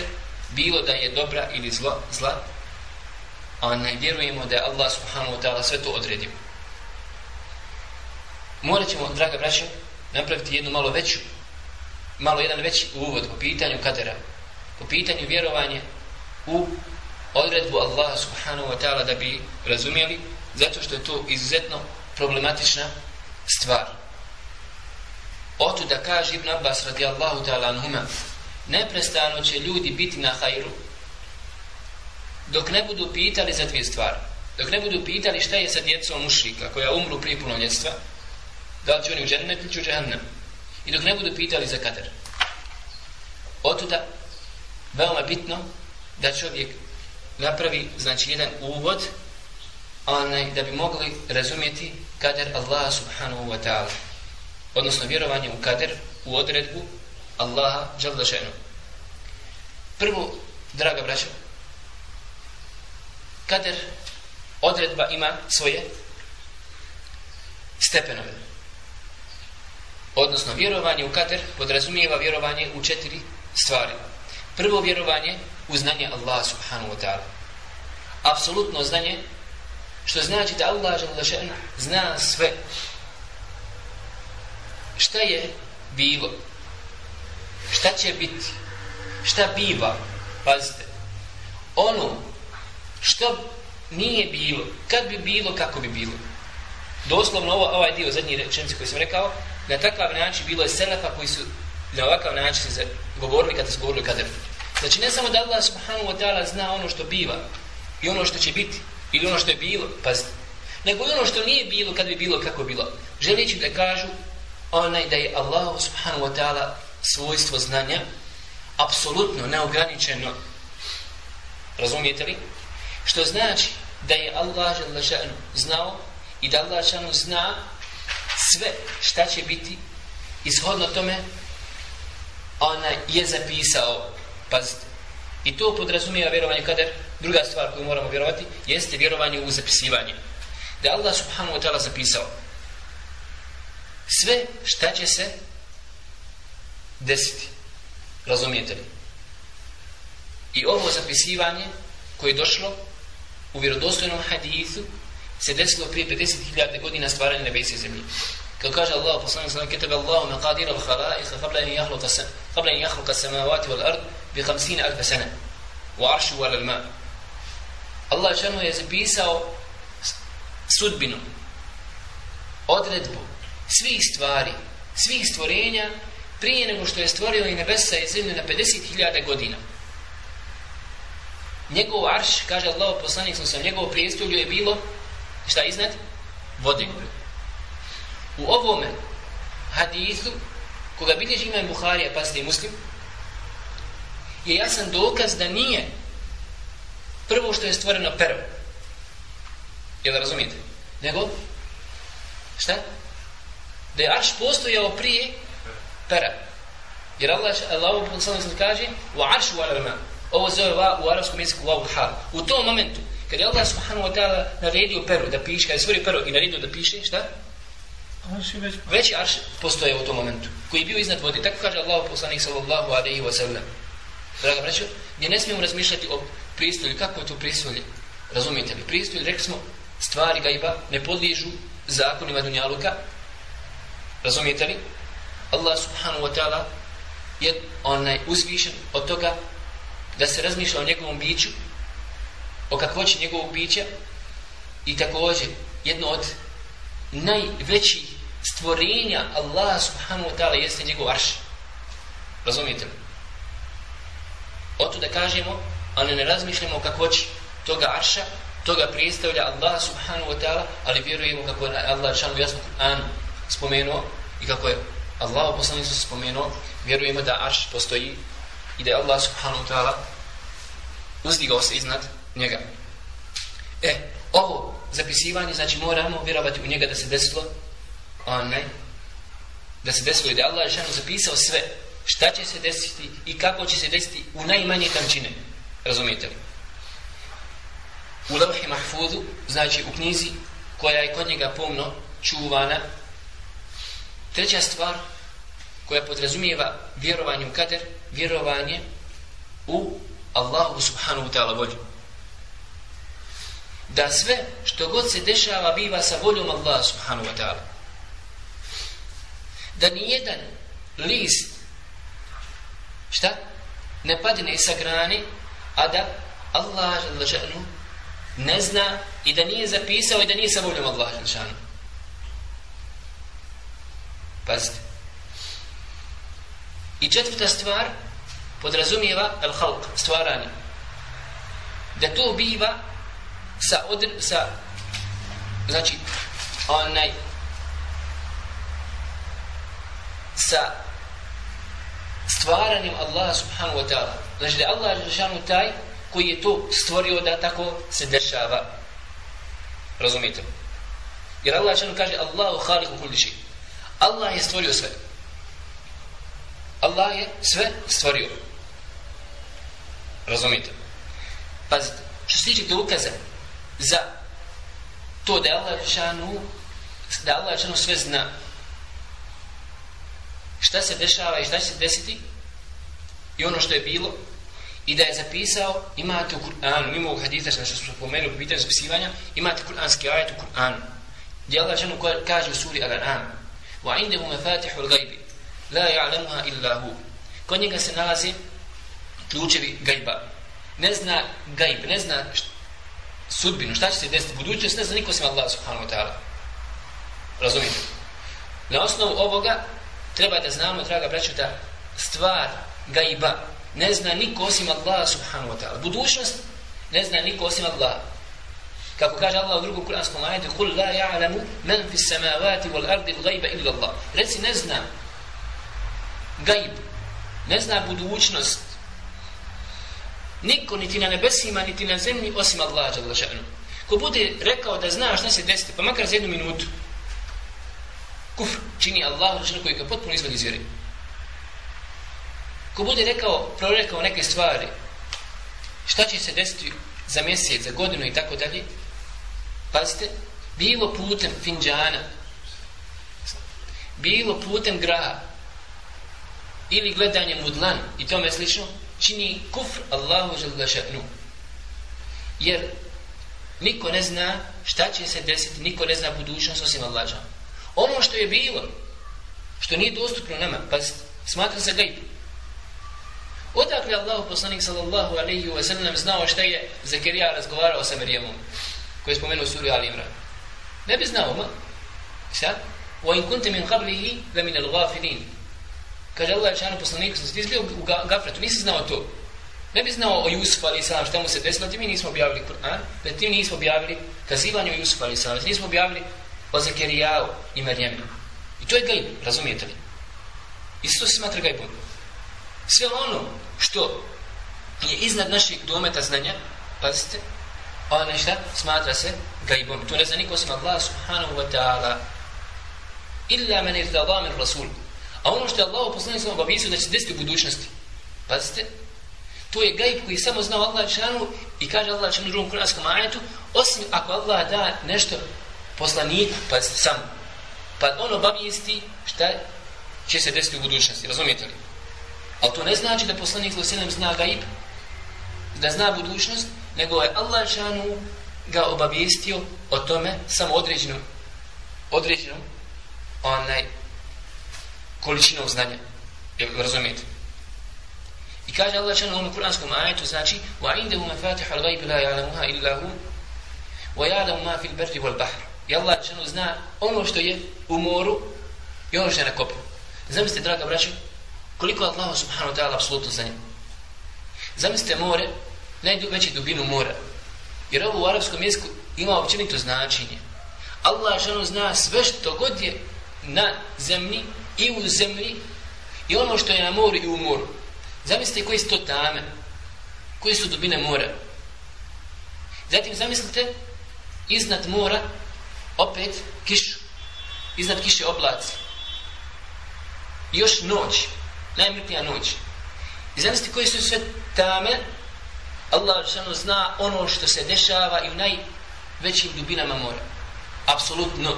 bilo da je dobra ili zla, zla a ne vjerujemo da je Allah subhanahu wa ta'ala sve to odredio morat ćemo, draga braća, napraviti jednu malo veću, malo jedan veći uvod po pitanju kadera, po pitanju vjerovanja u odredbu Allaha subhanahu wa ta'ala da bi razumjeli, zato što je to izuzetno problematična stvar. Oto da kaže Ibn Abbas radijallahu ta'ala anhuma, neprestano će ljudi biti na hajru, dok ne budu pitali za dvije stvari. Dok ne budu pitali šta je sa djecom mušrika koja umru prije punoljetstva, da li će oni u džennet ili će u džahannam. I dok ne budu pitali za kader. Otuda, veoma bitno da čovjek napravi, znači, jedan uvod onaj, da bi mogli razumjeti kader Allaha subhanahu wa ta'ala. Odnosno, vjerovanje u kader, u odredbu Allaha Đaldašenu. Prvo, draga braća, kader, odredba ima svoje stepenove odnosno vjerovanje u kader podrazumijeva vjerovanje u četiri stvari. Prvo vjerovanje u znanje Allaha subhanahu wa ta'ala. Apsolutno znanje što znači da Allah zna sve. Šta je bilo? Šta će biti? Šta biva? Pazite. Ono što nije bilo, kad bi bilo, kako bi bilo. Doslovno ovo, ovaj dio zadnji rečenci koji sam rekao, na takav način bilo je selefa koji su na ovakav način se govorili kada su govorili kader. Znači ne samo da Allah subhanahu wa ta'ala zna ono što biva i ono što će biti ili ono što je bilo, pazite, nego i ono što nije bilo kad bi bilo kako bilo. Želeći da kažu onaj da je Allah subhanahu wa ta'ala svojstvo znanja apsolutno neograničeno. Razumijete li? Što znači da je Allah znao i da Allah zna sve šta će biti ishodno tome ona je zapisao. Pazite. I to podrazumijeva vjerovanje kader. Druga stvar koju moramo vjerovati jeste vjerovanje u zapisivanje. Da Allah subhanahu wa ta'ala zapisao sve šta će se desiti razumijete li i ovo zapisivanje koje je došlo u vjerodostojnom hadithu se desilo prije 50.000 godina stvaranje nebesa i zemlje. Kao kaže Allah, poslanik sallam, ketebe Allahu maqadira al qabla an yakhluqa sam, qabla in jahluka samawati wal ard bi 50.000 sana. Wa aršu wal alma. Allah šanu je zapisao sudbinu, odredbu svih stvari, svih stvorenja prije nego što je stvorio i nebesa i zemlju na 50.000 godina. Njegov arš, kaže Allah, poslanik sam, njegov prijestolju je bilo šta iznad? Vode. U ovome hadisu, koga bilježi imam Buharija, pa ste muslim, je jasan dokaz da nije prvo što je stvoreno pero. Jel razumijete? Nego, šta? Da je arš postojao prije pera. Jer Allah, Allah sallam kaže, u aršu u alarma. Ovo zove va, u arabskom jeziku u hal. U tom momentu, Kad je Allah subhanahu wa ta'ala naredio peru da piše, kad je stvorio peru i naredio da piše, šta? Veći arš postoje u tom momentu, koji je bio iznad vode. Tako kaže Allah poslanik sallallahu alaihi wa sallam. Draga braćo, gdje ne smijemo razmišljati o pristolju, kako je to pristolje? Razumijete li? Pristolje, rekli smo, stvari gajba ne podliježu zakonima dunjaluka. Razumijete li? Allah subhanahu wa ta'ala je onaj uzvišen od toga da se razmišlja o njegovom biću o kakvoći njegovog bića i također jedno od najvećih stvorenja Allah subhanahu wa ta'ala jeste njegov arš. Razumijete li? Oto da kažemo, ali ne razmišljamo o kakvoći toga arša, toga predstavlja Allah subhanahu wa ta'ala, ali vjerujemo kako je Allah šanu jasno Kur'anu spomenuo i kako je Allah poslanik su spomenuo, vjerujemo da arš postoji i da je Allah subhanahu wa ta'ala uzdigao se iznad njega. E, ovo zapisivanje, znači moramo vjerovati u njega da se desilo onaj, da se desilo i da Allah je zapisao sve šta će se desiti i kako će se desiti u najmanje tančine. Razumijete li? U Levhi Mahfudu, znači u knjizi koja je kod njega pomno čuvana, treća stvar koja podrazumijeva vjerovanje u kader, vjerovanje u Allahu subhanahu wa ta'ala volju. Da sve što god se dešava biva sa voljom Allaha subhanahu wa ta'ala. Da ni jedan list šta? Ne padne sa grani, a da Allah želešanu ne zna i da nije zapisao i da nije sa voljom Allah želešanu. Pazite. I četvrta stvar podrazumijeva al-halq, stvaranje. Da to biva sa, odr, sa znači onaj sa stvaranjem Allaha subhanahu wa ta'ala. Znači da Allah je taj koji je to stvorio da tako se dešava. Razumite? Jer Allah je kaže Allahu khaliku kulli shay. Allah je stvorio sve. Allah je sve stvorio. Razumite? Pazite, što se tiče dokaza za to da je Allah Žešanu da Allah je sve zna šta se dešava i šta će se desiti i ono što je bilo i da je zapisao imate u Kur'anu mimo ovog haditha što smo spomenuli u pitanju zapisivanja imate kur'anski ajet u Kur'anu gdje Allah ženu kaže u suri Al-An'am wa indehu mafatihul gajbi. la ja'lemuha illa hu kod njega se nalazi ključevi gajba ne zna gajb, ne zna sudbinu, šta će se desiti budućnost, ne zna niko sem Allah subhanahu wa ta'ala Razumite? na osnovu ovoga treba da znamo, draga braću, da stvar gajba ne zna niko osim Allah subhanahu wa ta'ala. Budućnost ne zna niko osim Allah. Kako kaže Allah u drugom kuranskom ajetu, قُلْ لَا يَعْلَمُ مَنْ فِي السَّمَاوَاتِ وَالْأَرْضِ الْغَيْبَ إِلَّا اللَّهِ Reci, ne zna gajb, ne zna budućnost. Niko niti na nebesima, niti na zemlji, osim Allah, Đalašanu. Ko bude rekao da zna šta se desiti, pa makar za jednu minutu, kufr čini Allah, Đalašanu, koji ga potpuno izvodi iz vjeri. Ko bude rekao, prorekao neke stvari, šta će se desiti za mjesec, za godinu i tako dalje, pazite, bilo putem finđana, bilo putem graha, ili gledanjem u dlan i tome slično, čini kufr Allahu žele. Jer niko ne zna šta će se desiti, niko ne zna budućnost osim Allaha ono što je bilo, što nije dostupno nama, pa smatra se gajb. Odakle Allahu poslanik sallallahu alaihi wa sallam znao šta je Zakirija razgovarao sa Marijemom, koji je spomenuo suri Al Imran. Ne bi znao, ma? Sad? Wa in kunte min qablihi la min al-ghafilin. Kaže Allah čanu poslaniku, sam ti izbio u gafretu, nisi znao to. Ne bi znao o Jusufu ali sam šta mu se desilo, ti mi nismo objavili Kur'an, da ti nismo objavili kazivanje o Jusufu ali sam, nismo objavili o Zekerijao i Marijemi. I to je gajb, razumijete li? Isto se smatra gajbom. Sve ono što je iznad naših dometa znanja, pazite, ono šta smatra se gajbom. To ne zna niko osim Allah subhanahu wa ta'ala. Illa men irtada min rasul. A ono što je Allah poslani sam obavisio da će se desiti u budućnosti. Pazite, to je gajb koji samo zna Allah šanu i kaže Allah šanu u drugom kuranskom ajetu, osim ako Allah da nešto poslaniku, pa sam, pa on obavijesti šta će se desiti u budućnosti, razumijete li? Ali to ne znači da poslanik Zlosilem zna gaib, da zna budućnost, nego je Allah Žanu ga obavijestio o tome samo određenu određenu onaj količinu znanja. Jel razumijete? I kaže Allah Žanu u kuranskom ajetu znači wa indahu mafatiha l-gajbi la ya'lamuha illa hu wa ya'lamu ma fil barri wal bahri i Allah Žanu zna ono što je u moru i ono što je na kopu zamislite draga braću koliko Allah subhanahu wa ta'ala apsolutno zna zamislite more najveći dubinu mora. Jer ovo u arapskom jeziku ima općenito značenje. Allah žanu zna sve što god je na zemlji i u zemlji i ono što je na moru i u moru. Zamislite koji su to tame, koji su dubine mora. Zatim zamislite iznad mora opet kišu, iznad kiše oblaci. I još noć, najmrtnija noć. I zamislite koji su sve tame, Allah šano zna ono što se dešava i u najvećim dubinama mora. Apsolutno.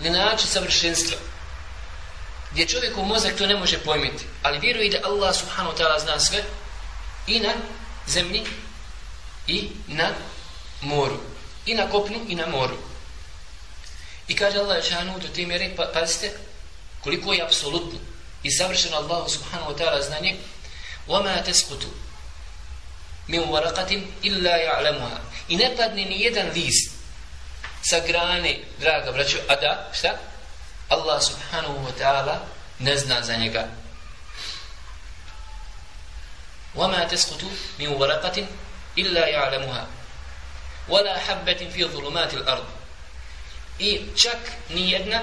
Ne nači savršenstva gdje čovjek u mozak to ne može pojmiti, ali vjeruje da Allah subhanahu wa ta'ala zna sve i na zemlji i na moru. I na kopnu i na moru. I kaže Allah šanu do te mjere, pa, pazite, koliko je apsolutno i savršeno Allah subhanahu wa ta'ala znanje وَمَا تَسْقُتُ مِنْ وَرَقَةٍ إِلَّا يَعْلَمُهَا I ne padne ni jedan list sa grane, draga braćo, a da, šta? Allah subhanahu wa ta'ala ne zna za njega. وَمَا تَسْقُتُ مِنْ وَرَقَةٍ إِلَّا يَعْلَمُهَا وَلَا حَبَّةٍ فِي ظُلُمَاتِ الْأَرْضِ I čak ni jedna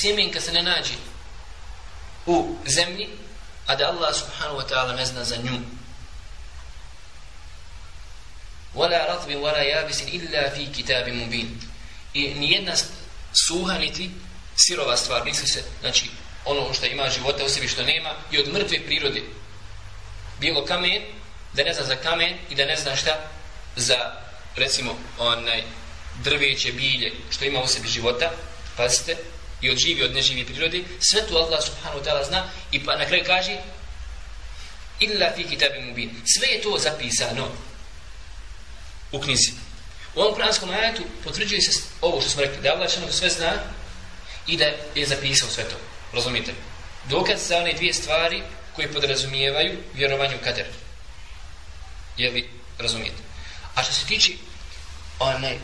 sjemenka se ne nađe u zemlji, a da Allah subhanahu wa ta'ala ne zna za nju. Wala ratbi wala yabisin illa fi kitabi mubin. I nijedna suha niti sirova stvar, misli se, znači, ono što ima života u sebi što nema, i od mrtve prirode. Bilo kamen, da ne zna za kamen i da ne zna šta za, recimo, onaj, drveće bilje što ima u sebi života, pazite, i od živi, od neživi prirodi, sve to Allah subhanahu wa ta'ala zna i pa na kraju kaže illa fi kitabi mubin. Sve je to zapisano u knjizi. U ovom kuranskom ajetu potvrđuje se ovo što smo rekli, da Allah sve zna i da je zapisao sve to. Razumite? Dokaz za one dvije stvari koje podrazumijevaju vjerovanje u kader. Je li razumijete? A što se tiče onaj,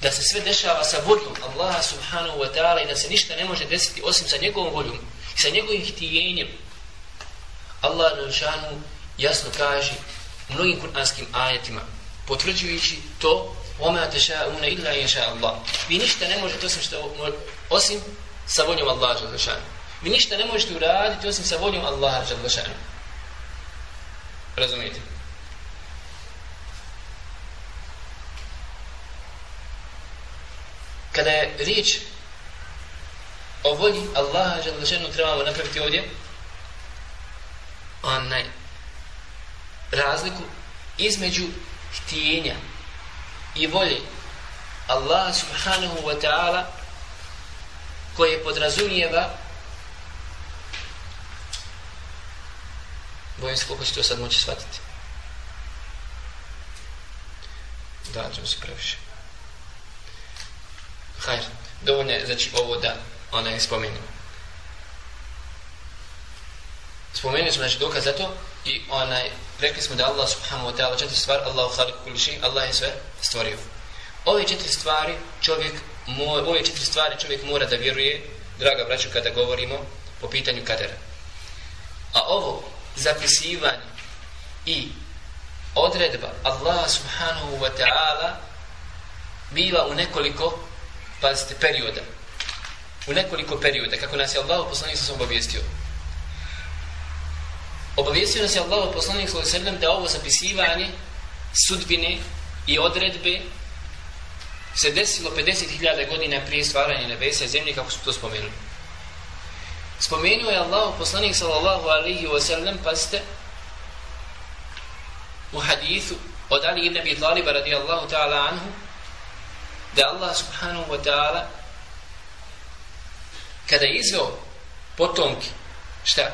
da se sve dešava sa voljom Allaha subhanahu wa ta'ala i da se ništa ne može desiti osim sa njegovom voljom i sa njegovim htijenjem Allah Nelšanu jasno kaže u mnogim kur'anskim ajetima potvrđujući to وَمَا تَشَاءُونَ إِلَّا يَشَاءَ اللَّهُ Vi ništa ne možete osim, što, osim sa voljom Allaha Đalešanu. Vi ništa ne možete uraditi osim sa voljom Allaha Đalešanu. Razumijete? Kada je riječ o volji Allaha želešenu trebamo napraviti ovdje onaj razliku između htijenja i volje Allah subhanahu wa ta'ala koje podrazumijeva bojim se koliko će to sad moći shvatiti. Da, ćemo se previše hajr, dovoljno je znači ovo da ona je spomenula spomenuli smo znači dokaz za to i onaj rekli smo da Allah subhanahu wa ta'ala četiri stvari Allahu khaliq kulli Allah je sve stvorio. Ove četiri stvari čovjek mora, ove četiri stvari čovjek mora da vjeruje draga braćo kada govorimo po pitanju kadera. A ovo zapisivanje i odredba Allah subhanahu wa ta'ala bila u nekoliko pazite perioda u nekoliko perioda kako nas je Allah poslanik sa obavijestio obavijestio nas je Allah poslanik sallallahu alejhi ve sellem da ovo zapisivanje sudbine i odredbe se desilo 50.000 godina prije stvaranja nebesa i zemlje kako su to spomenuli. Spomenuo je Allah poslanik sallallahu alejhi ve sellem paste u hadithu od Ali ibn Abi Taliba radijallahu ta'ala anhu da Allah subhanahu wa ta'ala kada je izveo potomke, šta?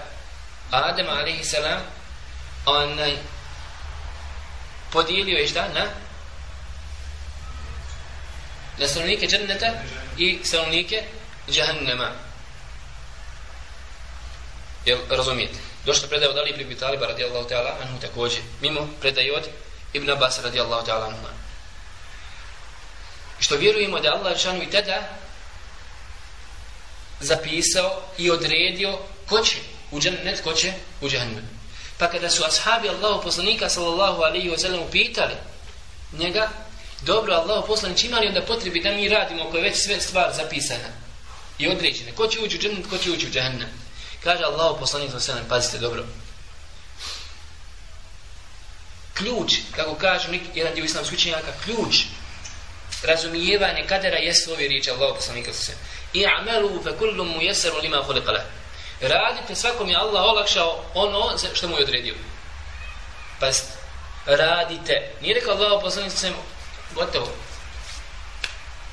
Adem alaihi salam onaj podijelio je šta? Na? Na stanovnike dženneta i stanovnike džahannama. Jel razumijete? Došla predaje od Ali ibn Taliba radijallahu ta'ala anhu također mimo predaje od Ibn Abbas radijallahu ta'ala anhu što vjerujemo da Allah šanu i tada zapisao i odredio ko će u džennet, ko će u džahannam. Pa kada su ashabi Allahu poslanika sallallahu alaihi wa sallam upitali njega, dobro Allahu poslanić imali onda potrebi da mi radimo ako je već sve stvar zapisana i određena. Ko će ući u džennet, ko će ući u džahannam. Kaže Allahu poslanik sa sallam, pazite dobro. Ključ, kako kažu nek, jedan dio islamskih učenjaka, ključ razumijevanje kadera jesu ove riječi Allah poslanika sa sallam. I'malu fa kullu muyassaru lima khuliqa lahu. Radite svakom je Allah olakšao ono što mu je odredio. Pazite, radite. Nije rekao Allah poslanik sa sallam, gotovo.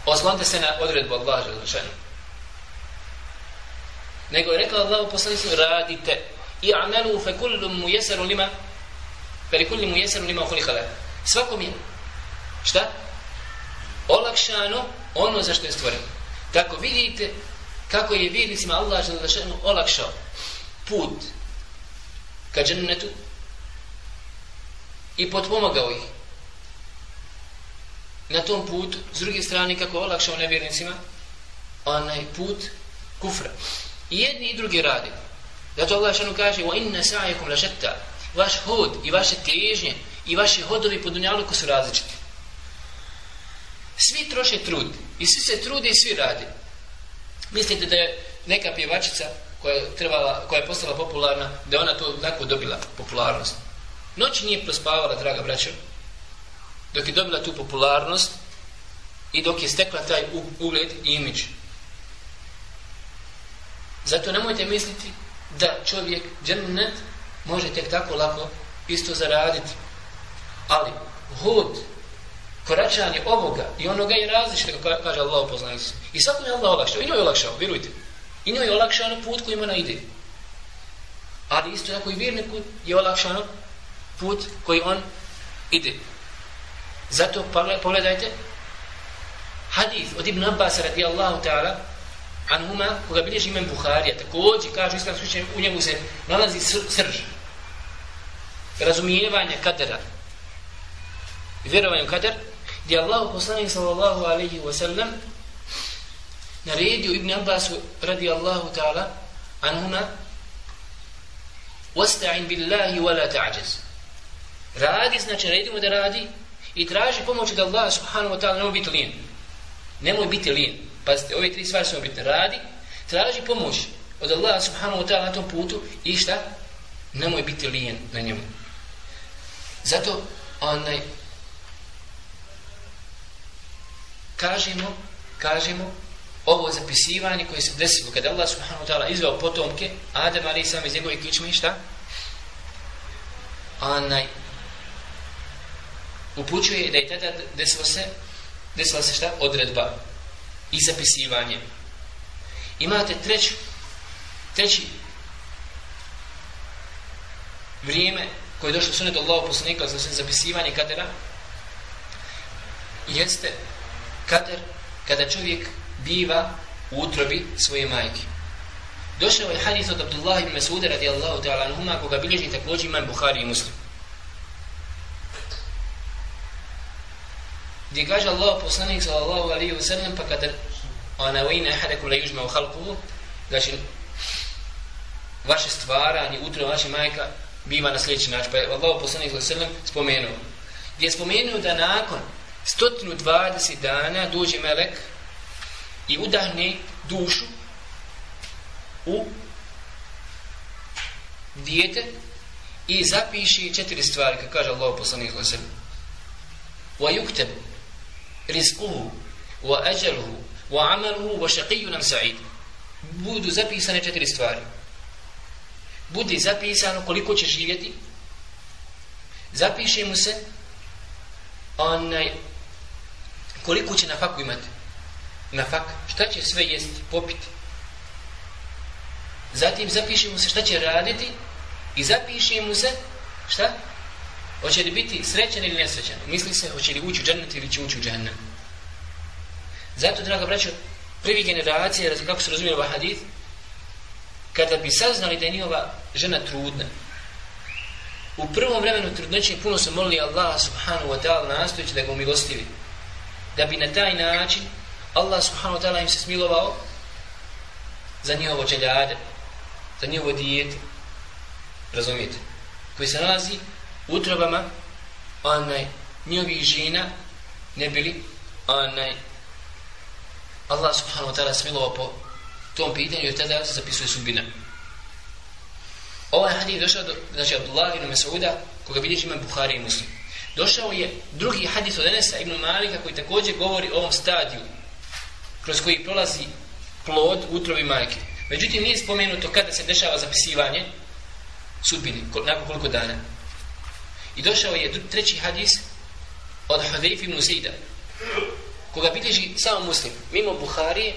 Oslonite se na odredbu Allah želešenu nego je rekao Allah poslanicu radite i amelu fe kullu mu jesaru lima fe kullu mu jesaru lima ukuli svakom je šta? Olakšano ono za što je stvoreno tako vidite kako je vjernicima Allah Želešanu olakšao put ka džennetu i potpomagao ih na tom putu s druge strane kako olakšao nevjernicima onaj put kufra I jedni i drugi radi. Zato Allah šanu kaže wa inna sa'ayakum. Vaš hod i vaše težnje i vaše hodovi po dunjaluku su različiti. Svi troše trud i svi se trude i svi radi. Mislite da je neka pjevačica koja je, trebala, koja je postala popularna, da ona to tako dobila popularnost. Noć nije prospavala, draga braćo, dok je dobila tu popularnost i dok je stekla taj ugled i imidž. Zato nemojte misliti da čovjek džennet može tek tako lako isto zaraditi. Ali hod, koračanje ovoga i onoga je različite, kako kaže Allah upoznali se. I svako je Allah olakšao, i njoj je olakšao, vjerujte. I njoj je olakšano put kojim ona ide. Ali isto tako i vjerniku je olakšano put koji on ide. Zato pogledajte hadith od Ibn Abbas radijallahu ta'ala Anhuma, koga bilježi imam Buharija, također kaže islam slučaj, u njemu se nalazi srž. Razumijevanje kadera. I vjerovanje u kader, gdje Allah poslanik sallallahu alaihi wa sallam naredio Ibn Abbasu radi Allahu ta'ala anhuma wasta'in billahi wa la ta'jaz. Radi, znači naredimo da radi i traži pomoć od Allaha subhanahu wa ta'ala, nemoj biti lijen. Nemoj biti lijen. Pazite, ove tri stvari su bitne. Radi, traži pomoć od Allaha subhanahu wa ta'ala na tom putu i šta? Nemoj biti lijen na njemu. Zato, onaj, kažemo, kažemo, ovo zapisivanje koje se desilo kada Allah subhanahu wa ta'ala izveo potomke, Adem ali sam iz njegove kičme, šta? Onaj, upućuje da je tada desilo se, desila se šta? Odredba i zapisivanje. Imate treću, treći vrijeme koje je došlo sunet Allahu poslanika za zapisivanje kadera jeste kader kada čovjek biva u utrobi svoje majke. Došao je hadis od Abdullah ibn Mas'uda radijallahu ta'ala anhuma koga bilježi također imam Buhari i Muslim. gdje kaže Allah poslanik sallallahu alaihi wa sallam pa kada ona vajna ahadakum la yujma u halkuhu znači vaše stvaranje, utro vaše majka biva na sljedeći način pa je Allah poslanik sallallahu alaihi wa sallam spomenuo gdje je spomenuo da nakon 120 dana dođe melek i udahne dušu u dijete i zapiši četiri stvari kako kaže Allah poslanih sebi. wa yuktab rizkuhu wa ajaluhu wa amaluhu wa šaqiju nam sa'id. Budu zapisane četiri stvari. Budi zapisano koliko će živjeti. Zapiši mu se onaj koliko će na faku imati na fak šta će sve jesti popiti zatim zapiše mu se šta će raditi i zapiše mu se šta Hoće li biti srećan ili nesrećan? Misli se, hoće li ući u džennet ili će ući u džennet? Zato, draga braćo, prvi generacije, kako se razumije ovaj hadith, kada bi saznali da je njihova žena trudna, u prvom vremenu trudnoće puno su molili Allah subhanahu wa ta'ala nastojići da ga umilostivi. Da bi na taj način Allah subhanahu wa ta'ala im se smilovao za njihovo čeljade, za njihovo dijete. Razumijete? Koji se nalazi utrobama onaj njihovih žena ne bili onaj Allah subhanahu wa ta'ala smilovao po tom pitanju jer tada se zapisuje sudbina Ovaj hadis došao do, znači, Abdullah ibn Mas'uda, koga bilježi ima Buhari i Muslim. Došao je drugi hadis od Enesa ibn Malika, koji također govori o ovom stadiju, kroz koji prolazi plod utrovi majke. Međutim, nije spomenuto kada se dešava zapisivanje sudbini, nakon koliko dana. I došao je treći hadis od Hudayf ibn Zida, koga bilježi samo muslim, mimo Buharije,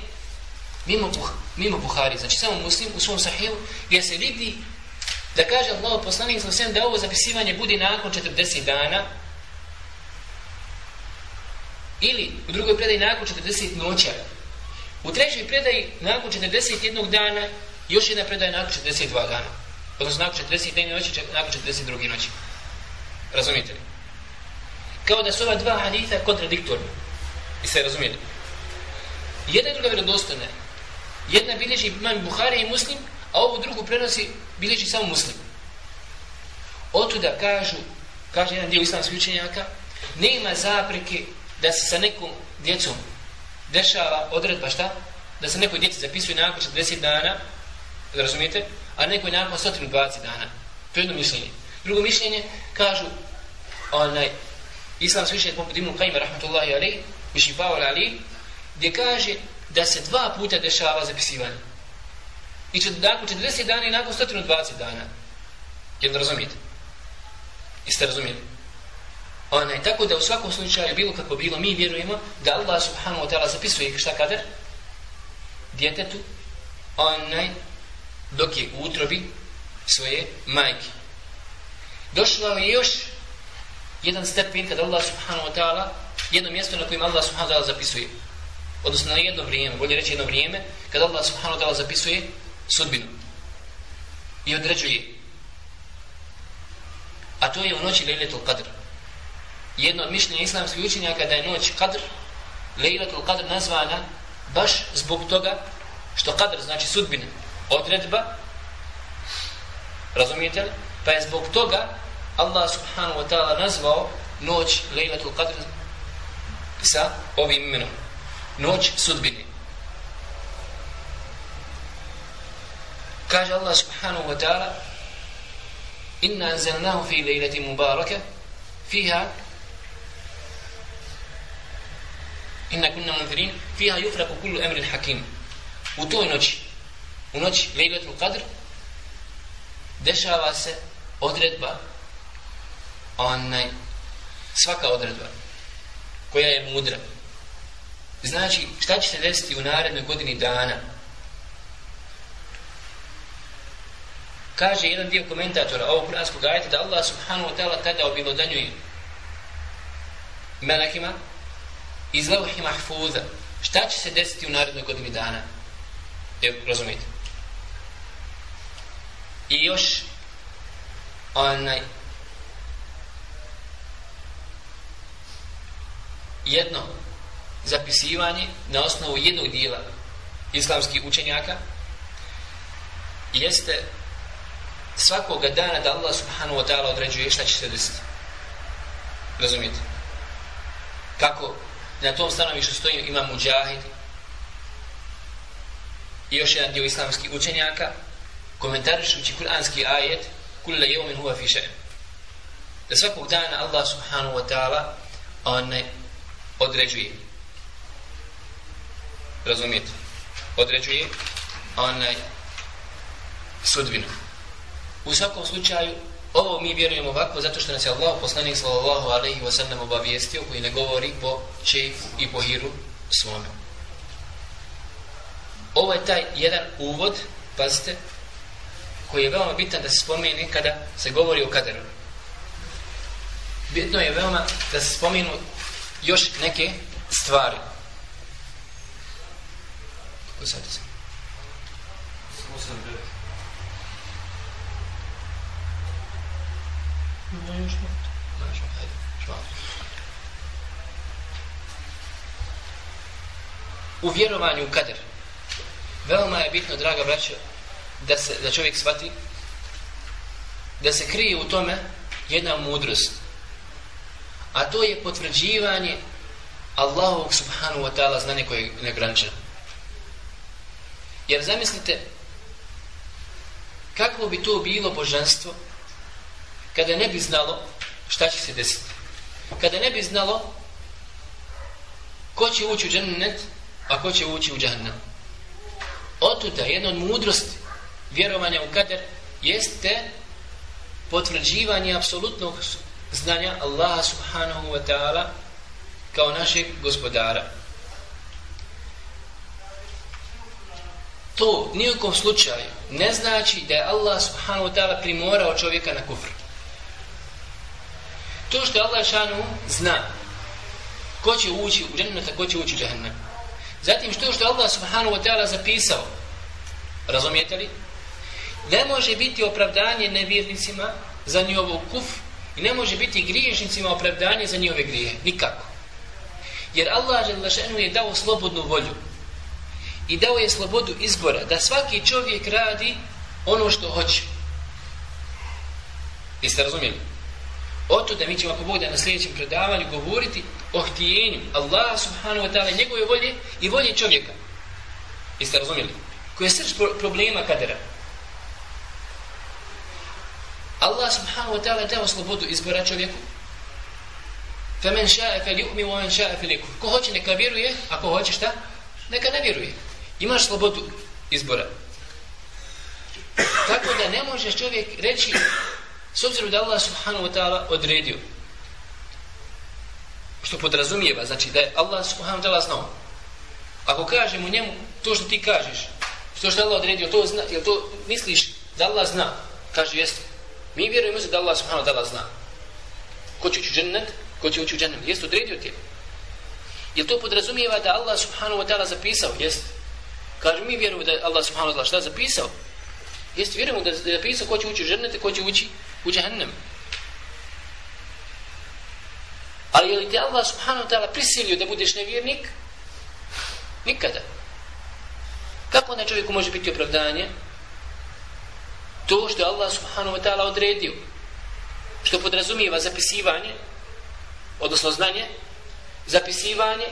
mimo, Buh, mimo Buharije, znači samo muslim u svom sahilu, gdje se vidi da kaže Allah poslanik sa da ovo zapisivanje bude nakon 40 dana, ili u drugoj predaji nakon 40 noća, u trećoj predaji nakon 41 dana, još jedna predaja nakon 42 dana. Odnosno nakon 41 noći, nakon 42 noći. Razumijete li? Kao da su ova dva haditha kontradiktorna. I se razumijeli? Jedna i druga vjerodostojna. Jedna bilježi imam Buhari i Muslim, a ovu drugu prenosi bilježi samo Muslim. Otuda kažu, kaže jedan dio islamskih učenjaka, nema zapreke da se sa nekom djecom dešava odredba šta? Da se nekoj djeci zapisuje nakon 40 dana, razumijete? A nekoj nakon 120 dana. To je jedno mišljenje. Drugo mišljenje, kažu, onaj, islam svišenje poput Ibn Qajma, rahmatullahi alaih, mišljenje Pavel Ali, gdje kaže da se dva puta dešava zapisivanje. I čet, nakon 40 dana i nakon 120 dana. Jedno razumijete? Jeste razumijeli? Onaj, tako da u svakom slučaju, bilo kako bilo, mi vjerujemo da Allah subhanahu wa ta'ala zapisuje šta kader? Djetetu, onaj, dok je u utrobi svoje majke. Došlo je još jedan stepen kada Allah subhanahu wa ta'ala jedno mjesto na kojem Allah subhanahu wa ta'ala zapisuje. Odnosno na jedno vrijeme, bolje reći jedno vrijeme, kada Allah subhanahu wa ta'ala zapisuje sudbinu. I određuje. A to je u noći Lejletul Qadr. Jedno od mišljenja islamskih učenjaka da je noć kadr, Lejlatul Qadr nazvana baš zbog toga što kadr znači sudbina, odredba, razumijete li? Pa je zbog toga Allah subhanahu wa ta'ala nazvao noć Lejlatul Qadr sa ovim imenom. Noć sudbine. Kaže Allah subhanahu wa ta'ala Inna anzalnahu fi lejlati mubaraka fiha Inna kunna munzirin fiha yufraku kullu emrin hakim. U toj noći u noći Lejlatul Qadr dešava se odredba onaj svaka odredba koja je mudra. Znači šta će se desiti u narednoj godini dana? Kaže jedan dio komentatora ovog kuranskog ajeta da Allah subhanahu wa ta'ala tada obilodanjuje melekima iz levhi mahfuza šta će se desiti u narednoj godini dana Evo, razumijete i još onaj jedno zapisivanje na osnovu jednog dijela islamskih učenjaka jeste svakoga dana da Allah subhanahu wa ta'ala određuje šta će se desiti. Razumijete? Kako na tom stanovištu stoji ima Mujahid i još jedan dio islamskih učenjaka komentarišući kuranski ajet kulle jeumin huva fi še'en da svakog dana Allah subhanahu wa ta'ala on određuje. Razumijete? Određuje onaj sudbinu. U svakom slučaju ovo mi vjerujemo ovako zato što nas je Allah poslanik sallallahu alaihi wa sallam obavijestio koji ne govori po čefu i po hiru svome. Ovo je taj jedan uvod pazite koji je veoma bitan da se spomeni kada se govori o kaderu. Bitno je veoma da se spomenu još neke stvari. Kako sad? Se U vjerovanju u kader veoma je bitno, draga braća, da se da čovjek shvati da se krije u tome jedna mudrost. A to je potvrđivanje Allahovog subhanahu wa ta'ala znanje koje je negraničeno. Jer zamislite Kako bi to bilo božanstvo kada ne bi znalo šta će se desiti? Kada ne bi znalo ko će ući u džennet, a ko će ući u džahnem. Otuda, jedna od mudrosti vjerovanja u kader jeste potvrđivanje apsolutnog znanja Allaha subhanahu wa ta'ala kao našeg gospodara. To nijekom slučaju ne znači da je Allah subhanahu wa ta'ala primorao čovjeka na kufr. To što Allah šanu zna ko će ući u džennet, a ko će ući u džahnem. Zatim što što Allah subhanahu wa ta'ala zapisao, razumijete li? Ne može biti opravdanje nevjernicima za njihovu kuf i ne može biti griješnicima opravdanje za njihove grije. Nikako. Jer Allah je dao slobodnu volju i dao je slobodu izbora da svaki čovjek radi ono što hoće. Jeste razumijeli? Oto da mi ćemo ako Bog da na sljedećem predavanju govoriti o htijenju Allah subhanahu wa ta'ala njegove volje i volje čovjeka. Jeste razumjeli? Koje je srž problema kadera. Allah subhanahu wa ta'ala dao slobodu izbora čovjeku. Femen ša'e fel ju'mi, wa men ša'a fel. Ko hoće neka vjeruje, a ko hoće šta? Neka ne vjeruje. Imaš slobodu izbora. Tako da ne možeš čovjek reći s obzirom da Allah subhanahu wa ta'ala odredio što podrazumijeva, znači da je Allah subhanahu wa ta'ala znao. Ako kažemo njemu to što ti kažeš, što je Allah odredio, to zna, jel to misliš da Allah zna? Kaže, jeste. Mi vjerujemo da Allah subhanahu wa ta'ala zna. Ko će ući u džennet, ko će ući u džennet. Jeste odredio ti. Jel to podrazumijeva da Allah subhanahu wa ta'ala zapisao? Jeste. Kaže, mi vjerujemo da Allah subhanahu wa ta'ala šta zapisao? Jeste, vjerujemo da je zapisao ko će ući u džennet, ko će ući u džennem. Ali je li te Allah subhanahu wa ta'ala prisilio da budeš nevjernik? Nikada. Kako na čovjeku može biti opravdanje? To što je Allah subhanahu wa ta'ala odredio, što podrazumijeva zapisivanje, odnosno znanje, zapisivanje,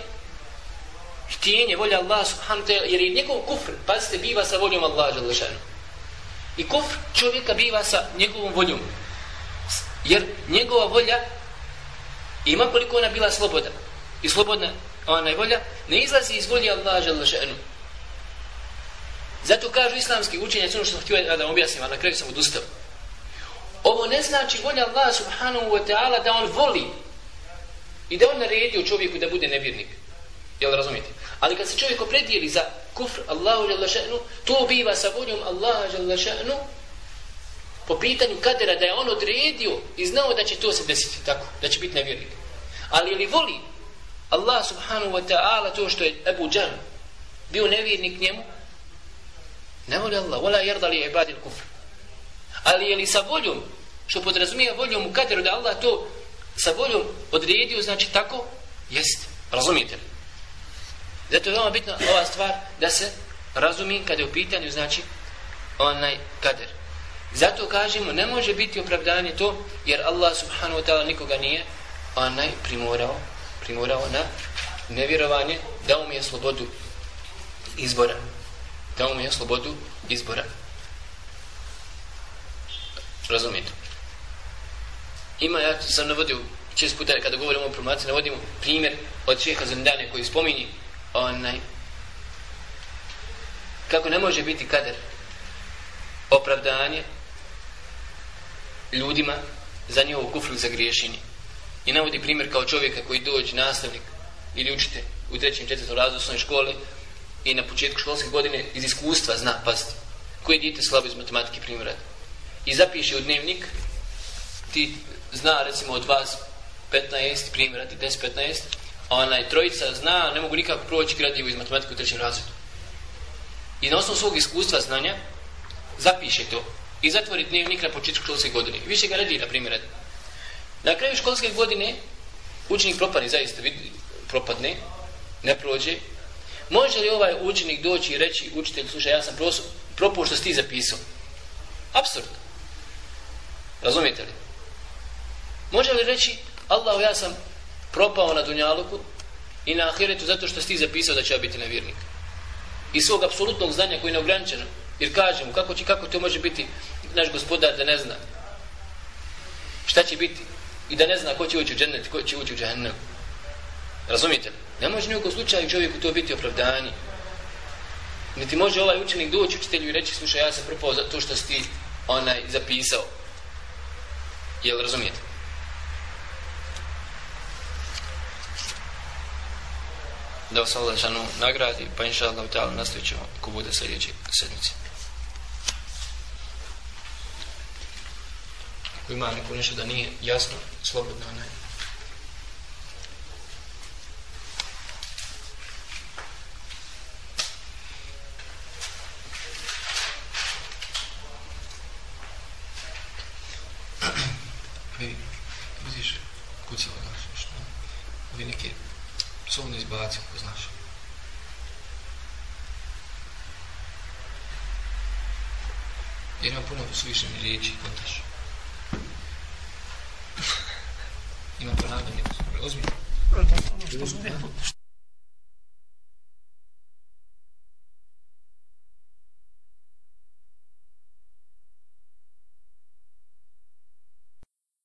htjenje, volja Allah subhanahu wa ta'ala, jer je njegov kufr, pazite, biva sa voljom Allah žalešanu. I kufr čovjeka biva sa njegovom voljom. Jer njegova volja ima koliko ona bila sloboda. I slobodna ona je volja ne izlazi iz volje Allah žalešanu. Zato kažu islamski učenjaci ono što sam htio da objasnim, a na kraju sam odustao. Ovo ne znači volja Allah subhanahu wa ta'ala da on voli i da on naredio čovjeku da bude nevjernik. Jel razumijete? Ali kad se čovjek opredijeli za kufr Allahu jalla še'nu, to biva sa voljom Allaha jalla še'nu po pitanju kadera da je on odredio i znao da će to se desiti tako, da će biti nevjernik. Ali li voli Allah subhanahu wa ta'ala to što je Ebu Džan bio nevjernik njemu, Ne voli Allah, vola jerda li ibadil kufr. Ali je li sa voljom, što podrazumije voljom u kaderu da Allah to sa voljom odredio, znači tako, jest, razumijete li? Zato je veoma bitna ova stvar da se razumi kada je u pitanju, znači, onaj kader. Zato kažemo, ne može biti opravdanje to, jer Allah subhanahu wa ta'ala nikoga nije onaj primorao, primorao na nevjerovanje, da mu je slobodu izbora dao mu je slobodu izbora. Razumijete? Ima, ja sam navodio čest puta kada govorimo o promociji, navodimo primjer od šeha Zendane koji spominje onaj kako ne može biti kader opravdanje ljudima za njihovu kufru za griješenje. I navodi primjer kao čovjeka koji dođe nastavnik ili učite u trećem, četvrtom razredu osnovne škole i na početku školske godine iz iskustva zna, pazite, koje dijete slabo iz matematike primjera. I zapiše u dnevnik, ti zna recimo od vas 15 primjera, ti 10-15, onaj trojica zna, ne mogu nikako proći gradivo iz matematike u trećem razredu. I na osnovu svog iskustva znanja, zapiše to i zatvori dnevnik na početku školske godine. Više ga radi, na primjer. Na kraju školske godine učenik propadne, zaista vidi, propadne, ne prođe, Može li ovaj učenik doći i reći, učitelj, slušaj, ja sam propao što si ti zapisao? Absurd. Razumijete li? Može li reći, Allah, ja sam propao na Dunjaluku i na Ahiretu zato što si ti zapisao da će biti nevjernik? I svog apsolutnog znanja koji je neograničeno. Jer kažem, kako, će, kako to može biti naš gospodar da ne zna šta će biti i da ne zna ko će ući u džennet, ko će ući u džahnem. Razumijete? Ne može nijekom slučaju čovjeku to biti opravdanje. Niti može ovaj učenik doći učitelju i reći, slušaj, ja sam propao za to što si ti onaj zapisao. Jel razumijete? Da vas Allah šanu nagradi, pa inša Allah nastavit ćemo ko bude sljedeći sedmici. Ima neko nešto da nije jasno, slobodno ne. Nietzsche.